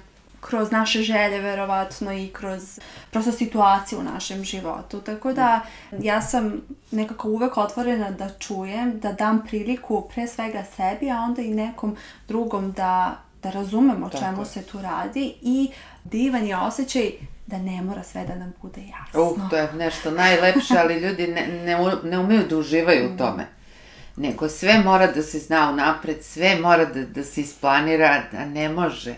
kroz naše želje verovatno i kroz prosto situaciju u našem životu. Tako da ja sam nekako uvek otvorena da čujem, da dam priliku pre svega sebi, a onda i nekom drugom da, da razumemo o čemu se tu radi i divan je osjećaj da ne mora sve da nam bude jasno. Uh, to je nešto najlepše, ali ljudi ne, ne, ne umeju da uživaju u tome. Nego sve mora da se zna unapred, sve mora da, da se isplanira, a ne može.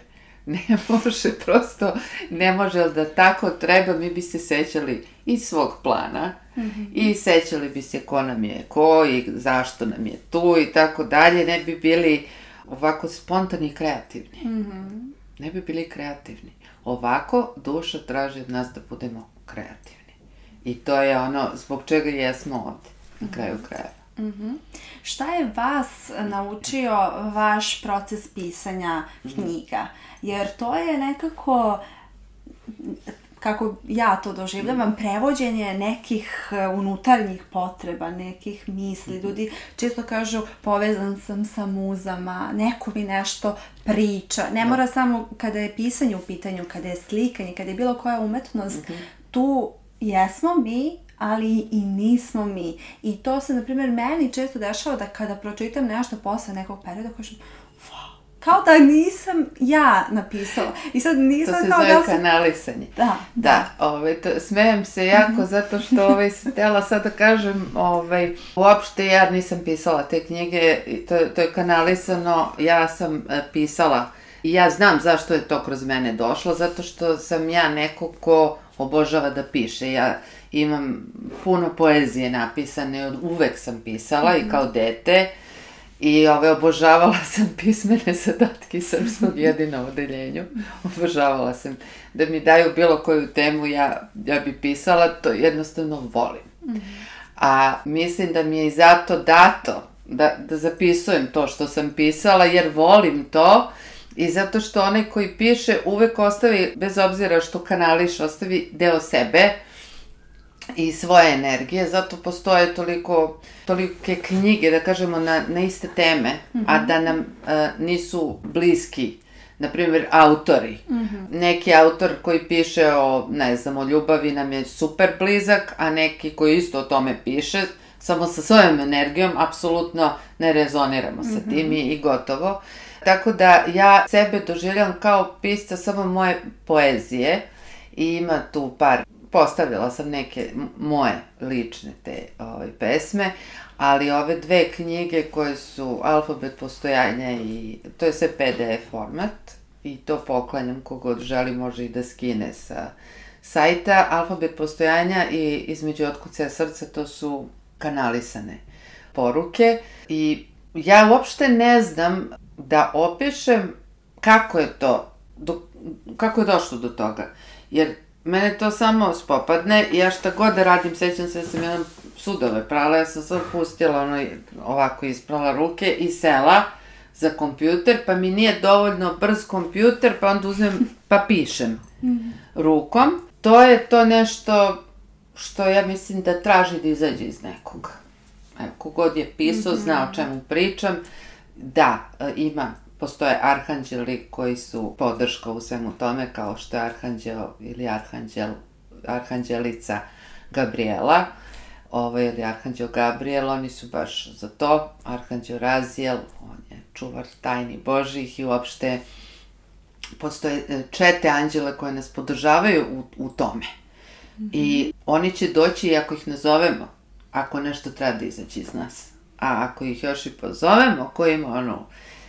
Ne može, prosto ne može, da tako treba, mi bi se sećali i svog plana mm -hmm. i sećali bi se ko nam je ko i zašto nam je tu i tako dalje, ne bi bili ovako spontani i kreativni. Mm -hmm. Ne bi bili kreativni. Ovako duša traži od nas da budemo kreativni. I to je ono zbog čega jesmo ovde, na kraju krajeva. Mm -hmm. Šta je vas naučio vaš proces pisanja knjiga? Jer to je nekako kako ja to doživljavam, prevođenje nekih e, unutarnjih potreba, nekih misli. Mhm. Ljudi često kažu povezan sam sa muzama, neko mi nešto priča. Ne da. mora samo kada je pisanje u pitanju, kada je slikanje, kada je bilo koja umetnost, mm -hmm. tu jesmo mi, ali i nismo mi. I to se, na primjer, meni često dešava da kada pročitam nešto posle nekog perioda, kažem, kao da nisam ja napisala. I sad nisam to se kao zove da sam... kanalisanje. Da, da. da ovaj, to, smejem se jako mm -hmm. zato što ovaj, sam htjela sad da kažem, ovaj, uopšte ja nisam pisala te knjige, to, to je kanalisano, ja sam uh, pisala i ja znam zašto je to kroz mene došlo, zato što sam ja neko ko obožava da piše. Ja imam puno poezije napisane, uvek sam pisala mm -hmm. i kao dete I ove, obožavala sam pismene zadatke srpskog jedina u odeljenju. Obožavala sam da mi daju bilo koju temu, ja, ja bi pisala, to jednostavno volim. A mislim da mi je i zato dato da, da zapisujem to što sam pisala, jer volim to i zato što onaj koji piše uvek ostavi, bez obzira što kanališ, ostavi deo sebe i svoje energije, zato postoje toliko, tolike knjige, da kažemo, na, na iste teme, mm -hmm. a da nam uh, nisu bliski na primjer, autori. Mm -hmm. Neki autor koji piše o, ne znam, o ljubavi nam je super blizak, a neki koji isto o tome piše, samo sa svojom energijom, apsolutno ne rezoniramo sa mm -hmm. tim i, i gotovo. Tako da ja sebe doživljam kao pisca samo moje poezije i ima tu par postavila sam neke moje lične te ovaj, pesme, ali ove dve knjige koje su Alfabet postojanja i to je sve PDF format i to poklanjam kogod želi može i da skine sa sajta. Alfabet postojanja i između otkucaja srca to su kanalisane poruke i ja uopšte ne znam da opišem kako je to, do, kako je došlo do toga. Jer mene to samo spopadne i ja šta god da radim, sećam se da sam jedan sudove prala, ja sam sve pustila ono, ovako isprala ruke i sela za kompjuter, pa mi nije dovoljno brz kompjuter, pa onda uzmem, pa pišem rukom. To je to nešto što ja mislim da traži da izađe iz nekoga. Evo, kogod je pisao, zna o čemu pričam. Da, e, ima, postoje arhanđeli koji su podrška u svemu tome, kao što je arhanđel ili arhanđel, arhanđelica Gabriela, ovaj, ili arhanđel Gabriel, oni su baš za to. Arhanđel Razijel, on je čuvar tajni Božih i uopšte postoje e, čete anđele koje nas podržavaju u, u tome. Mm -hmm. I oni će doći, ako ih nazovemo, ako nešto treba da izaći iz nas. A ako ih još i pozovemo, ko ima onu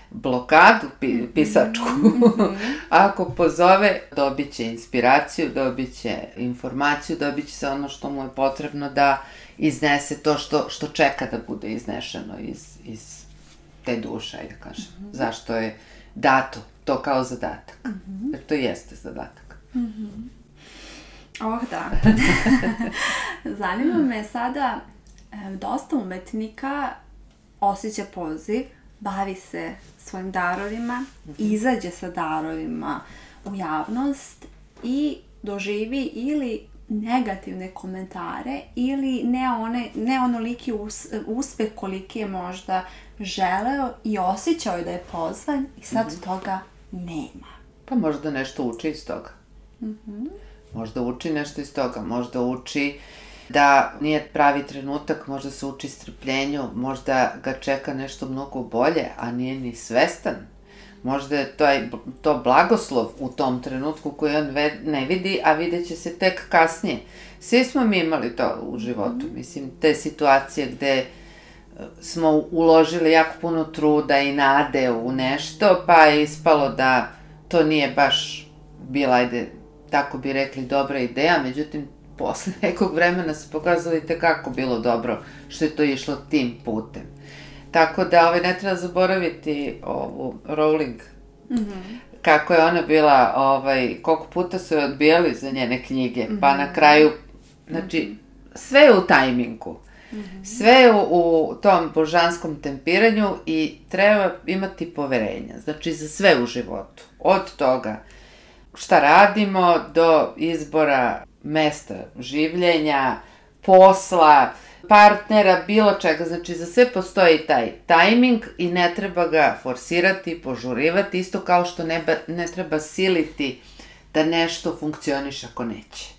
blokadu pi, pisačku, mm -hmm. ako pozove, dobit će inspiraciju, dobit će informaciju, dobit će se ono što mu je potrebno da iznese to što, što čeka da bude iznešeno iz, iz te duše, da kažem. Mm -hmm. Zašto je dato to kao zadatak. Mm -hmm. Jer to jeste zadatak. Mm -hmm. Oh, da. Zanima me sada, dosta umetnika osjeća poziv, bavi se svojim darovima, mm -hmm. izađe sa darovima u javnost i doživi ili negativne komentare ili ne, one, ne onoliki us, uspeh koliki je možda želeo i osjećao je da je pozvan i sad mm -hmm. toga nema. Pa možda nešto uči iz toga. Mm -hmm. Možda uči nešto iz toga, možda uči da nije pravi trenutak, možda se uči strpljenju, možda ga čeka nešto mnogo bolje, a nije ni svestan. Možda je taj, to blagoslov u tom trenutku koji on ne vidi, a vidjet će se tek kasnije. Svi smo mi imali to u životu, mm -hmm. mislim, te situacije gde e, smo uložili jako puno truda i nade u nešto, pa je ispalo da to nije baš bila, ajde, tako bi rekli, dobra ideja, međutim, posle nekog vremena se pokazalo i tekako bilo dobro što je to išlo tim putem. Tako da ovaj, ne treba zaboraviti ovu Rowling, mm -hmm. kako je ona bila, ovaj, koliko puta su je odbijali za njene knjige, mm -hmm. pa na mhm. kraju, znači, sve je u tajminku. Mm -hmm. Sve je u, u tom božanskom tempiranju i treba imati poverenja, znači za sve u životu. Od toga šta radimo do izbora mesta življenja, posla, partnera, bilo čega. Znači, za sve postoji taj tajming i ne treba ga forsirati, požurivati, isto kao što ne, ne treba siliti da nešto funkcioniš ako neće.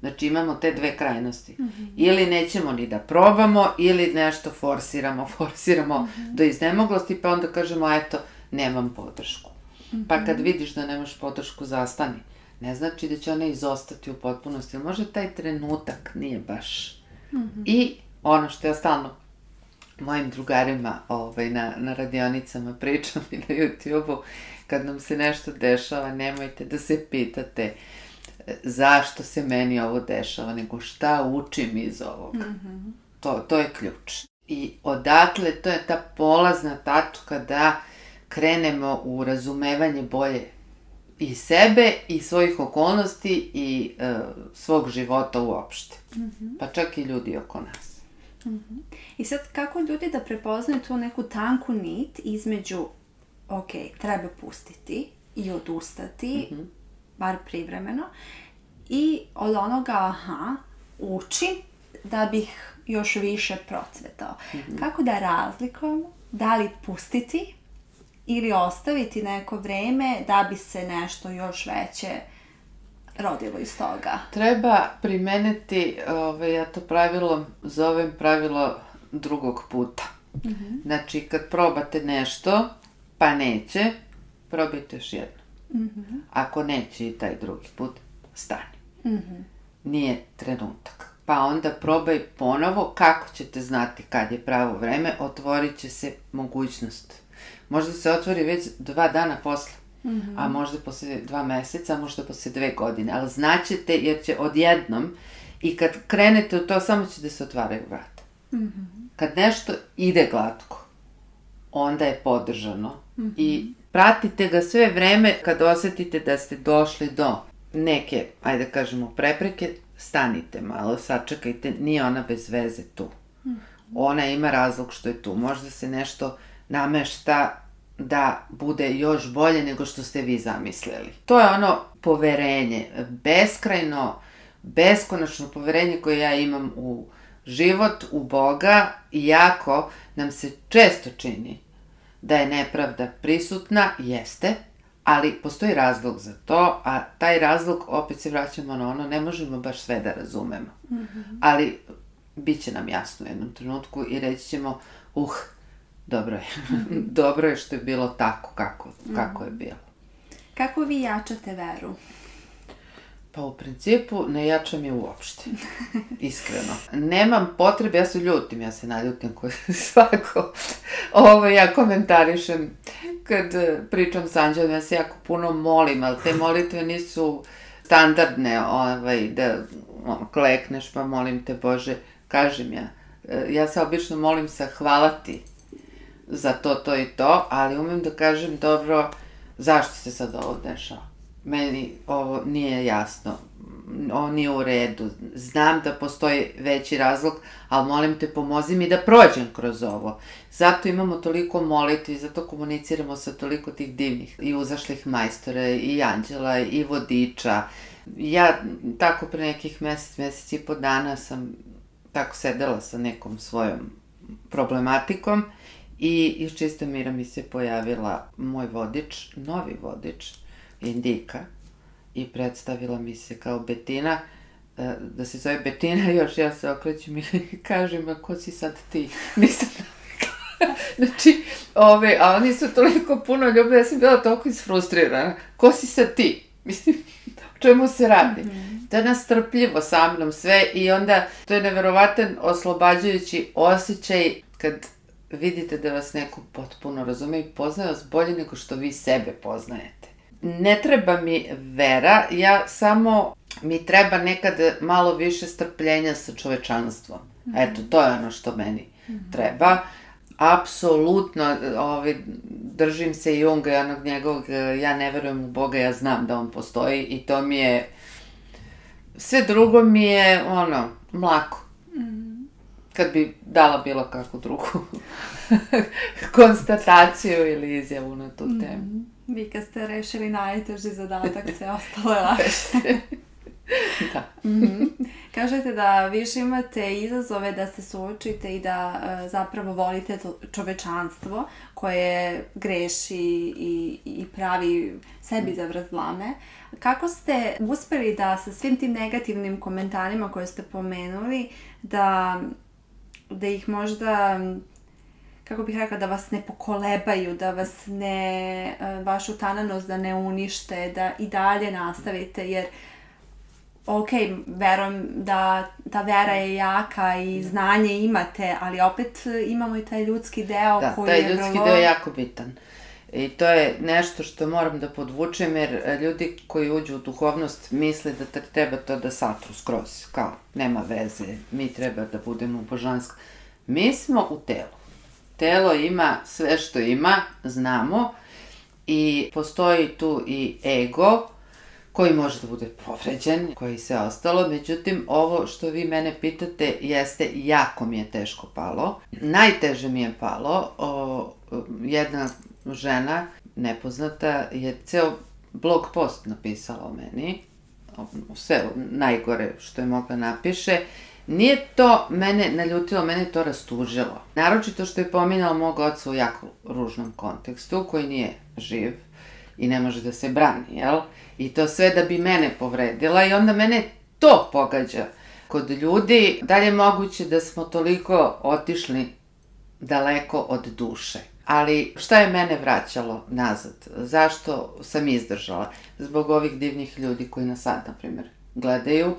Znači, imamo te dve krajnosti. Mm -hmm. Ili nećemo ni da probamo, ili nešto forsiramo, forsiramo mm -hmm. do iznemoglosti, pa onda kažemo, eto, nemam podršku. Mm -hmm. Pa kad vidiš da nemaš podršku, zastani ne znači da će ona izostati u potpunosti, ali možda taj trenutak nije baš. Mm -hmm. I ono što ja stalno mojim drugarima ovaj, na, na radionicama pričam i na YouTube-u, kad nam se nešto dešava, nemojte da se pitate e, zašto se meni ovo dešava, nego šta učim iz ovoga. Mm -hmm. to, to je ključ. I odatle, to je ta polazna tačka da krenemo u razumevanje bolje i sebe i svojih okolnosti i e, svog života uopšte. Mm -hmm. Pa čak i ljudi oko nas. Mm -hmm. I sad kako ljudi da prepoznaju tu neku tanku nit između ok, treba pustiti i odustati, mm -hmm. bar privremeno, i od onoga, aha, učim da bih još više procvetao. Mm -hmm. Kako da razlikujemo, da li pustiti ili ostaviti neko vreme da bi se nešto još veće rodilo iz toga? Treba primeniti, ove, ovaj, ja to pravilo zovem pravilo drugog puta. Mm -hmm. Znači, kad probate nešto, pa neće, probajte još jedno. Mm -hmm. Ako neće i taj drugi put, stani. Mm -hmm. Nije trenutak. Pa onda probaj ponovo kako ćete znati kad je pravo vreme, otvorit će se mogućnost. Možda se otvori već dva dana posle, mm -hmm. a možda posle dva meseca, a možda posle dve godine, ali znaćete jer će odjednom i kad krenete u to, samo će da se otvaraju vrata. Mm -hmm. Kad nešto ide glatko, onda je podržano mm -hmm. i pratite ga sve vreme kad osetite da ste došli do neke, ajde da kažemo, prepreke, stanite malo, sačekajte, nije ona bez veze tu. -hmm. Ona ima razlog što je tu. Možda se nešto namešta da bude još bolje nego što ste vi zamislili. To je ono poverenje, beskrajno, beskonačno poverenje koje ja imam u život, u Boga, iako nam se često čini da je nepravda prisutna, jeste, ali postoji razlog za to, a taj razlog, opet se vraćamo na ono, ne možemo baš sve da razumemo. Mm -hmm. Ali bit će nam jasno u jednom trenutku i reći ćemo, uh, dobro je. Dobro je što je bilo tako kako, kako mm -hmm. je bilo. Kako vi jačate veru? Pa u principu ne jačam je uopšte. Iskreno. Nemam potrebe, ja se ljutim, ja se naljutim koji svako. Ovo ja komentarišem kad e, pričam s Anđelom, ja se jako puno molim, ali te molitve nisu standardne, ovaj, da klekneš pa molim te Bože, kažem ja. E, ja se obično molim sa hvala ti za to, to i to, ali umem da kažem dobro zašto se sad ovo dešava meni ovo nije jasno, ovo nije u redu, znam da postoji veći razlog, ali molim te pomozi mi da prođem kroz ovo. Zato imamo toliko molitvi, zato komuniciramo sa toliko tih divnih i uzašlih majstora i anđela i vodiča. Ja tako pre nekih mesec, mesec i po dana sam tako sedela sa nekom svojom problematikom i iz čista mira mi se pojavila moj vodič, novi vodič, Indika i predstavila mi se kao Betina, e, da se zove Betina, još ja se okrećem i kažem, a ko si sad ti? Nisam znači, ove, a oni su toliko puno ljubili, ja sam bila toliko isfrustrirana. Ko si sad ti? Mislim, o čemu se radi? Mm -hmm. Da nas strpljivo sa mnom sve i onda to je neverovatan oslobađajući osjećaj kad vidite da vas neko potpuno razume i poznaje vas bolje nego što vi sebe poznajete ne treba mi vera, ja samo mi treba nekad malo više strpljenja sa čovečanstvom. Mm -hmm. Eto, to je ono što meni mm -hmm. treba. Apsolutno, ovaj, držim se Junga i onog njegovog, ja ne verujem u Boga, ja znam da on postoji i to mi je, sve drugo mi je, ono, mlako. Kad bi dala bilo kakvu drugu konstataciju ili izjavu na tu temu. Mm -hmm. Vi kad ste rešili najteži zadatak, sve ostalo je lakše. da. mm -hmm. Kažete da više imate izazove da se suočite i da uh, zapravo volite čovečanstvo koje greši i, i pravi sebi za vrazlame. Kako ste uspeli da sa svim tim negativnim komentarima koje ste pomenuli, da, da ih možda kako bih rekla, da vas ne pokolebaju, da vas ne, e, vašu tananost da ne unište, da i dalje nastavite, jer ok, verujem da ta vera je jaka i znanje imate, ali opet imamo i taj ljudski deo da, koji je vrlo... Da, taj ljudski deo je jako bitan. I to je nešto što moram da podvučem, jer ljudi koji uđu u duhovnost misle da treba to da satru skroz, kao nema veze, mi treba da budemo božanski Mi smo u telu. Telo ima sve što ima, znamo, i postoji tu i ego, koji može da bude povređen, koji se ostalo. Međutim, ovo što vi mene pitate jeste, jako mi je teško palo. Najteže mi je palo. O, jedna žena, nepoznata, je ceo blog post napisala o meni. Sve najgore što je mogla napiše. Nije to mene naljutilo, mene to rastužilo. Naročito što je pominjala mog oca u jako ružnom kontekstu, koji nije živ i ne može da se brani, jel? I to sve da bi mene povredila i onda mene to pogađa kod ljudi. Da li je moguće da smo toliko otišli daleko od duše? Ali šta je mene vraćalo nazad? Zašto sam izdržala? Zbog ovih divnih ljudi koji nas sad, na primjer, gledaju,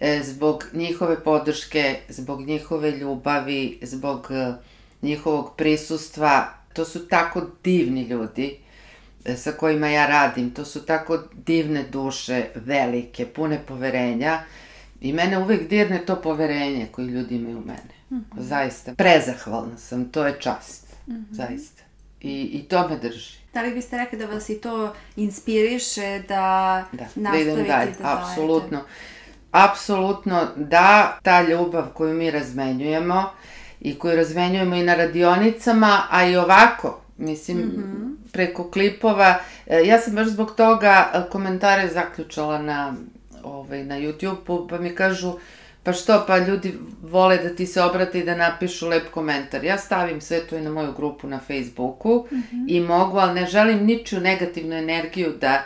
e, zbog njihove podrške, zbog njihove ljubavi, zbog e, njihovog prisustva. To su tako divni ljudi E, sa kojima ja radim, to su tako divne duše, velike, pune poverenja i mene uvek dirne to poverenje koje ljudi imaju u mene. Mm -hmm. Zaista. Prezahvalna sam, to je čast. Mm -hmm. Zaista. I, I to me drži. Da li biste rekli da vas i to inspiriše da, da, da nastavite da idem dalje? Da Apsolutno. Apsolutno da, ta ljubav koju mi razmenjujemo i koju razmenjujemo i na radionicama, a i ovako, Mislim, mm -hmm. preko klipova. E, ja sam baš zbog toga e, komentare zaključala na, ovaj, na YouTube, pa mi kažu, pa što, pa ljudi vole da ti se obrate i da napišu lep komentar. Ja stavim sve to i na moju grupu na Facebooku mm -hmm. i mogu, ali ne želim ničiju negativnu energiju da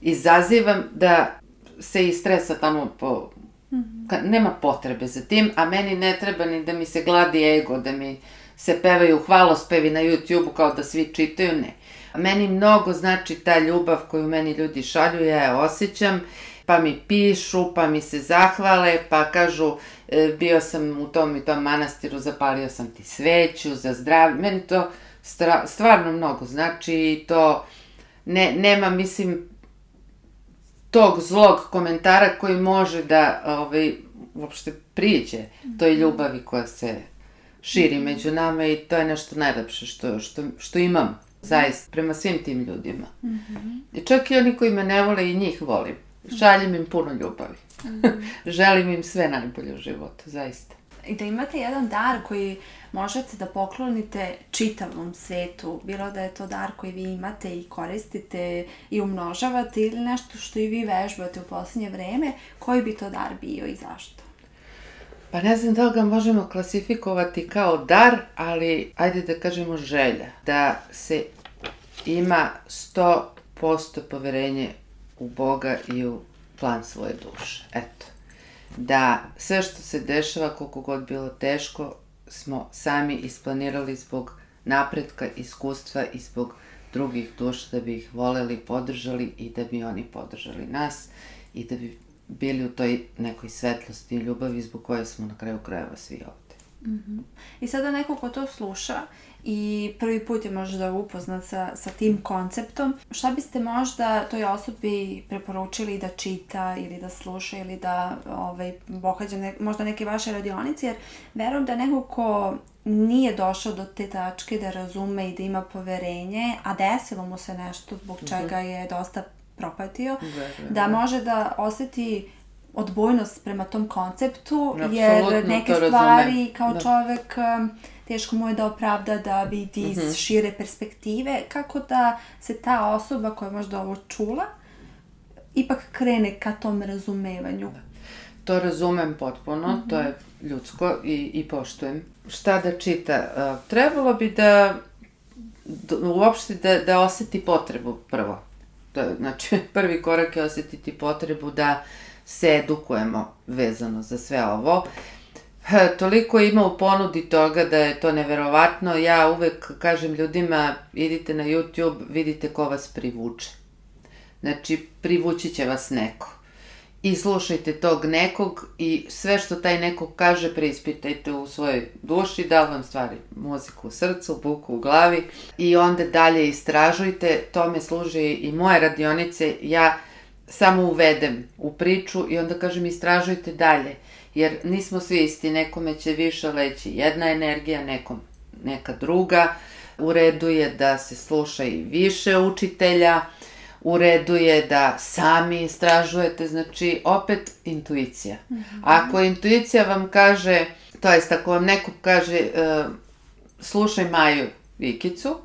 izazivam, da se i stresa tamo po... Mm -hmm. Nema potrebe za tim, a meni ne treba ni da mi se gladi ego, da mi se pevaju hvalospevi na YouTube-u kao da svi čitaju, ne. Meni mnogo znači ta ljubav koju meni ljudi šalju, ja je osjećam, pa mi pišu, pa mi se zahvale, pa kažu e, bio sam u tom i tom manastiru, zapalio sam ti sveću za zdravlje. Meni to stvarno mnogo znači to ne, nema, mislim, tog zlog komentara koji može da ovaj, uopšte priđe toj mhm. ljubavi koja se širi među nama i to je nešto najlepše što, što, što imam, zaista, prema svim tim ljudima. Mm -hmm. I čak i oni koji me ne vole i njih volim. Šaljem im puno ljubavi. Mm -hmm. Želim im sve najbolje u životu, zaista. I da imate jedan dar koji možete da poklonite čitavom svetu, bilo da je to dar koji vi imate i koristite i umnožavate ili nešto što i vi vežbate u poslednje vreme, koji bi to dar bio i zašto? Pa ne znam da li ga možemo klasifikovati kao dar, ali ajde da kažemo želja. Da se ima 100% poverenje u Boga i u plan svoje duše. Eto. Da sve što se dešava, koliko god bilo teško, smo sami isplanirali zbog napretka, iskustva i zbog drugih duša da bi ih voleli, podržali i da bi oni podržali nas i da bi bili u toj nekoj svetlosti i ljubavi zbog koje smo na kraju krajeva svi ovde. Mm -hmm. I sada neko ko to sluša i prvi put je možda upoznat sa, sa tim konceptom, šta biste možda toj osobi preporučili da čita ili da sluša ili da ovaj, pohađa ne, možda neke vaše radionice, jer verujem da neko ko nije došao do te tačke da razume i da ima poverenje, a desilo mu se nešto zbog mhm. čega je dosta propatio, da, da. može da oseti odbojnost prema tom konceptu, Absolutno, jer neke stvari kao da. čovek um, teško mu je da opravda da vidi iz mm -hmm. šire perspektive, kako da se ta osoba koja je možda ovo čula, ipak krene ka tom razumevanju. Da. To razumem potpuno, mm -hmm. to je ljudsko i, i poštujem. Šta da čita? Uh, trebalo bi da, da uopšte da, da oseti potrebu prvo Da, znači, prvi korak je osetiti potrebu da se edukujemo vezano za sve ovo. Toliko ima u ponudi toga da je to neverovatno. Ja uvek kažem ljudima, idite na YouTube, vidite ko vas privuče. Znači, privući će vas neko i slušajte tog nekog i sve što taj nekog kaže preispitajte u svojoj duši, da vam stvari muziku u srcu, buku u glavi i onda dalje istražujte, tome služi i moje radionice, ja samo uvedem u priču i onda kažem istražujte dalje. jer nismo svi isti, nekome će više leći jedna energija, nekom neka druga, u redu je da se sluša i više učitelja, u redu je da sami istražujete, znači opet intuicija. Mm -hmm. Ako intuicija vam kaže, to jest ako vam neko kaže uh, slušaj Maju Vikicu,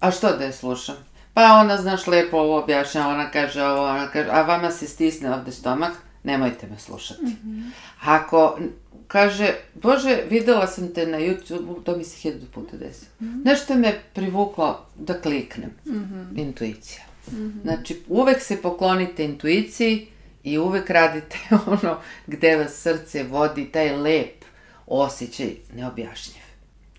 a što da je slušam? Pa ona, znaš, lepo ovo objašnja, ona kaže ovo, ona kaže, a vama se stisne ovde stomak, nemojte me slušati. Mm -hmm. Ako kaže, Bože, videla sam te na YouTube, to mi se hiljadu puta desi. Mm -hmm. Nešto me privuklo da kliknem. Mm -hmm. Intuicija. Mm -hmm. Znači, uvek se poklonite intuiciji i uvek radite ono gde vas srce vodi, taj lep osjećaj neobjašnjiv.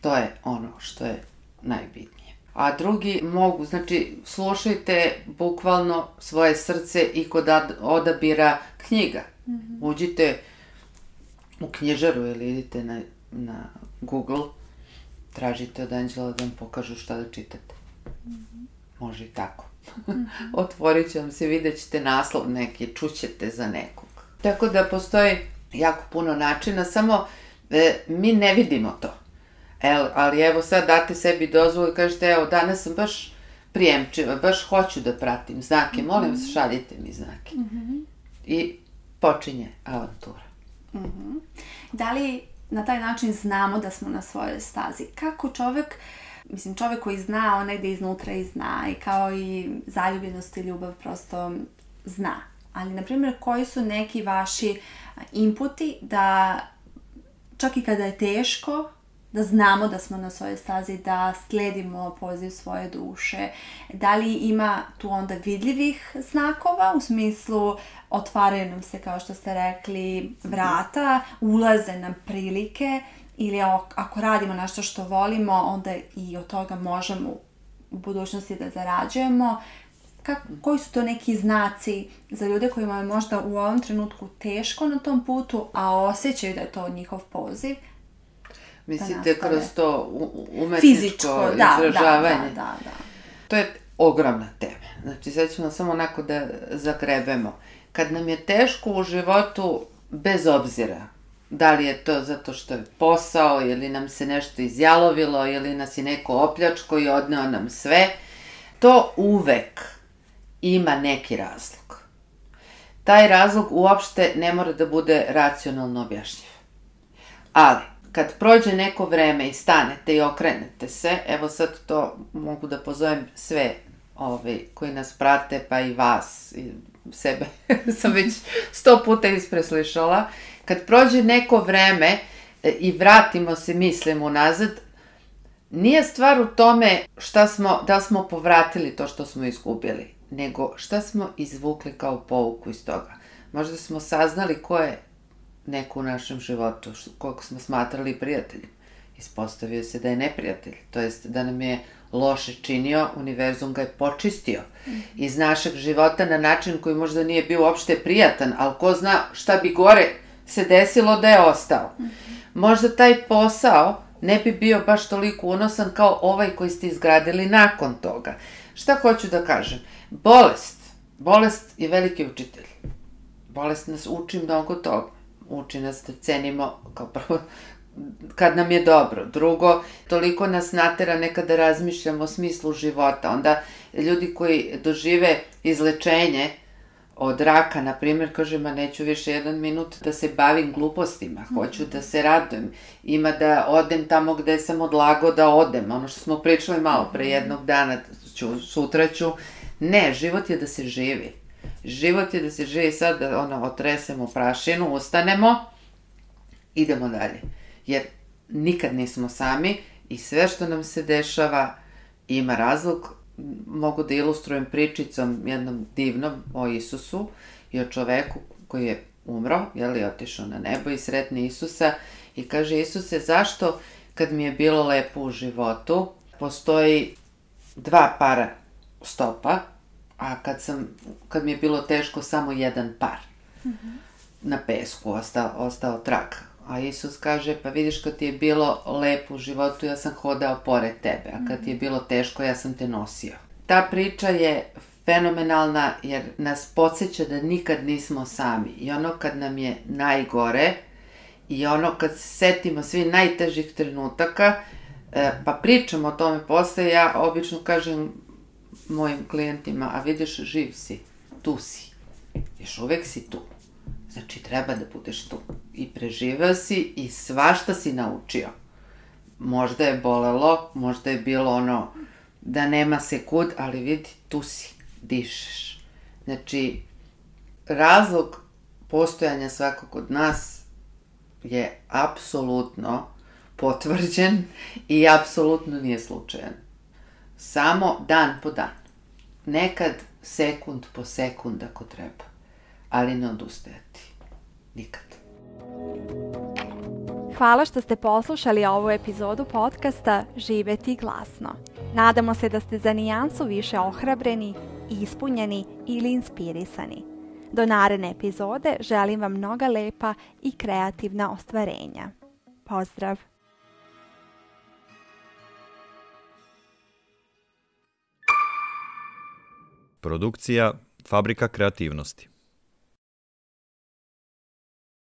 To je ono što je najbitnije. A drugi mogu, znači, slušajte bukvalno svoje srce i kod odabira knjiga. Mm -hmm. Uđite u knjižaru ili idite na, na Google, tražite od Anđela da vam pokažu šta da čitate. Mm -hmm. Može i tako. Mm -hmm. Otvorit će vam se, vidjet ćete naslov neki, čućete za nekog. Tako da postoji jako puno načina, samo e, mi ne vidimo to. El, ali evo sad date sebi dozvolu i kažete, evo danas sam baš prijemčiva, baš hoću da pratim znake, molim vas šaljite mi znake. Mm -hmm. I počinje avantura. Mm -hmm. Da li na taj način znamo da smo na svojoj stazi? Kako čovek, mislim čovek koji zna, on negde iznutra i zna i kao i zaljubljenost i ljubav prosto zna. Ali, na primjer, koji su neki vaši inputi da čak i kada je teško, da znamo da smo na svojoj stazi, da sledimo poziv svoje duše. Da li ima tu onda vidljivih znakova u smislu otvaraju nam se, kao što ste rekli, vrata, ulaze nam prilike ili ako radimo nešto što volimo, onda i od toga možemo u budućnosti da zarađujemo. Kako, koji su to neki znaci za ljude kojima je možda u ovom trenutku teško na tom putu, a osjećaju da je to njihov poziv? Mislite da kroz to umetničko Fizičko, da, izražavanje? Da, da, da, da. To je ogromna tema. Znači, sad ćemo samo onako da zagrebemo. Kad nam je teško u životu, bez obzira da li je to zato što je posao ili nam se nešto izjalovilo ili nas je neko opljačko i odneo nam sve, to uvek ima neki razlog. Taj razlog uopšte ne mora da bude racionalno objašnjiv. Ali, kad prođe neko vreme i stanete i okrenete se, evo sad to mogu da pozovem sve ove, koji nas prate, pa i vas, i sebe sam već sto puta ispreslišala, kad prođe neko vreme e, i vratimo se mislim unazad, nije stvar u tome šta smo, da smo povratili to što smo izgubili, nego šta smo izvukli kao pouku iz toga. Možda smo saznali ko je neko u našem životu, koliko smo smatrali prijateljem. Ispostavio se da je neprijatelj, to jest da nam je loše činio, univerzum ga je počistio mm -hmm. iz našeg života na način koji možda nije bio uopšte prijatan, ali ko zna šta bi gore se desilo da je ostao. Mm -hmm. Možda taj posao ne bi bio baš toliko unosan kao ovaj koji ste izgradili nakon toga. Šta hoću da kažem? Bolest. Bolest je veliki učitelj. Bolest nas uči mnogo toga. Uči nas da cenimo kao prvo kad nam je dobro. Drugo, toliko nas natera nekada da razmišljamo o smislu života. Onda ljudi koji dožive izlečenje od raka, na primjer, kaže, ma neću više jedan minut da se bavim glupostima, hoću da se radujem, ima da odem tamo gde sam odlago da odem, ono što smo pričali malo pre jednog dana, ću, sutra ću, ne, život je da se živi. Život je da se živi sad, da ono, otresemo prašinu, ustanemo, idemo dalje jer nikad nismo sami i sve što nam se dešava ima razlog. Mogu da ilustrujem pričicom jednom divnom o Isusu i o čoveku koji je umro, je li otišao na nebo i sretne Isusa i kaže Isuse zašto kad mi je bilo lepo u životu postoji dva para stopa, a kad, sam, kad mi je bilo teško samo jedan par. Mm -hmm. Na pesku ostao, ostao trak A Isus kaže, pa vidiš kad ti je bilo lepo u životu, ja sam hodao pored tebe, a kad ti je bilo teško, ja sam te nosio. Ta priča je fenomenalna jer nas podsjeća da nikad nismo sami. I ono kad nam je najgore i ono kad se setimo svi najtežih trenutaka, e, pa pričamo o tome posle, ja obično kažem mojim klijentima, a vidiš, živ si, tu si, još uvek si tu. Znači, treba da budeš tu. I preživeo si i svašta si naučio. Možda je bolelo, možda je bilo ono da nema se kud, ali vidi, tu si, dišeš. Znači, razlog postojanja svakog od nas je apsolutno potvrđen i apsolutno nije slučajan. Samo dan po dan. Nekad sekund po sekund ako treba. Ali ne odustajati. Nikad. Hvala što ste poslušali ovu epizodu podcasta Živeti glasno. Nadamo se da ste za nijansu više ohrabreni, ispunjeni ili inspirisani. Do naredne epizode želim vam mnoga lepa i kreativna ostvarenja. Pozdrav! Продукција Фабрика креативности.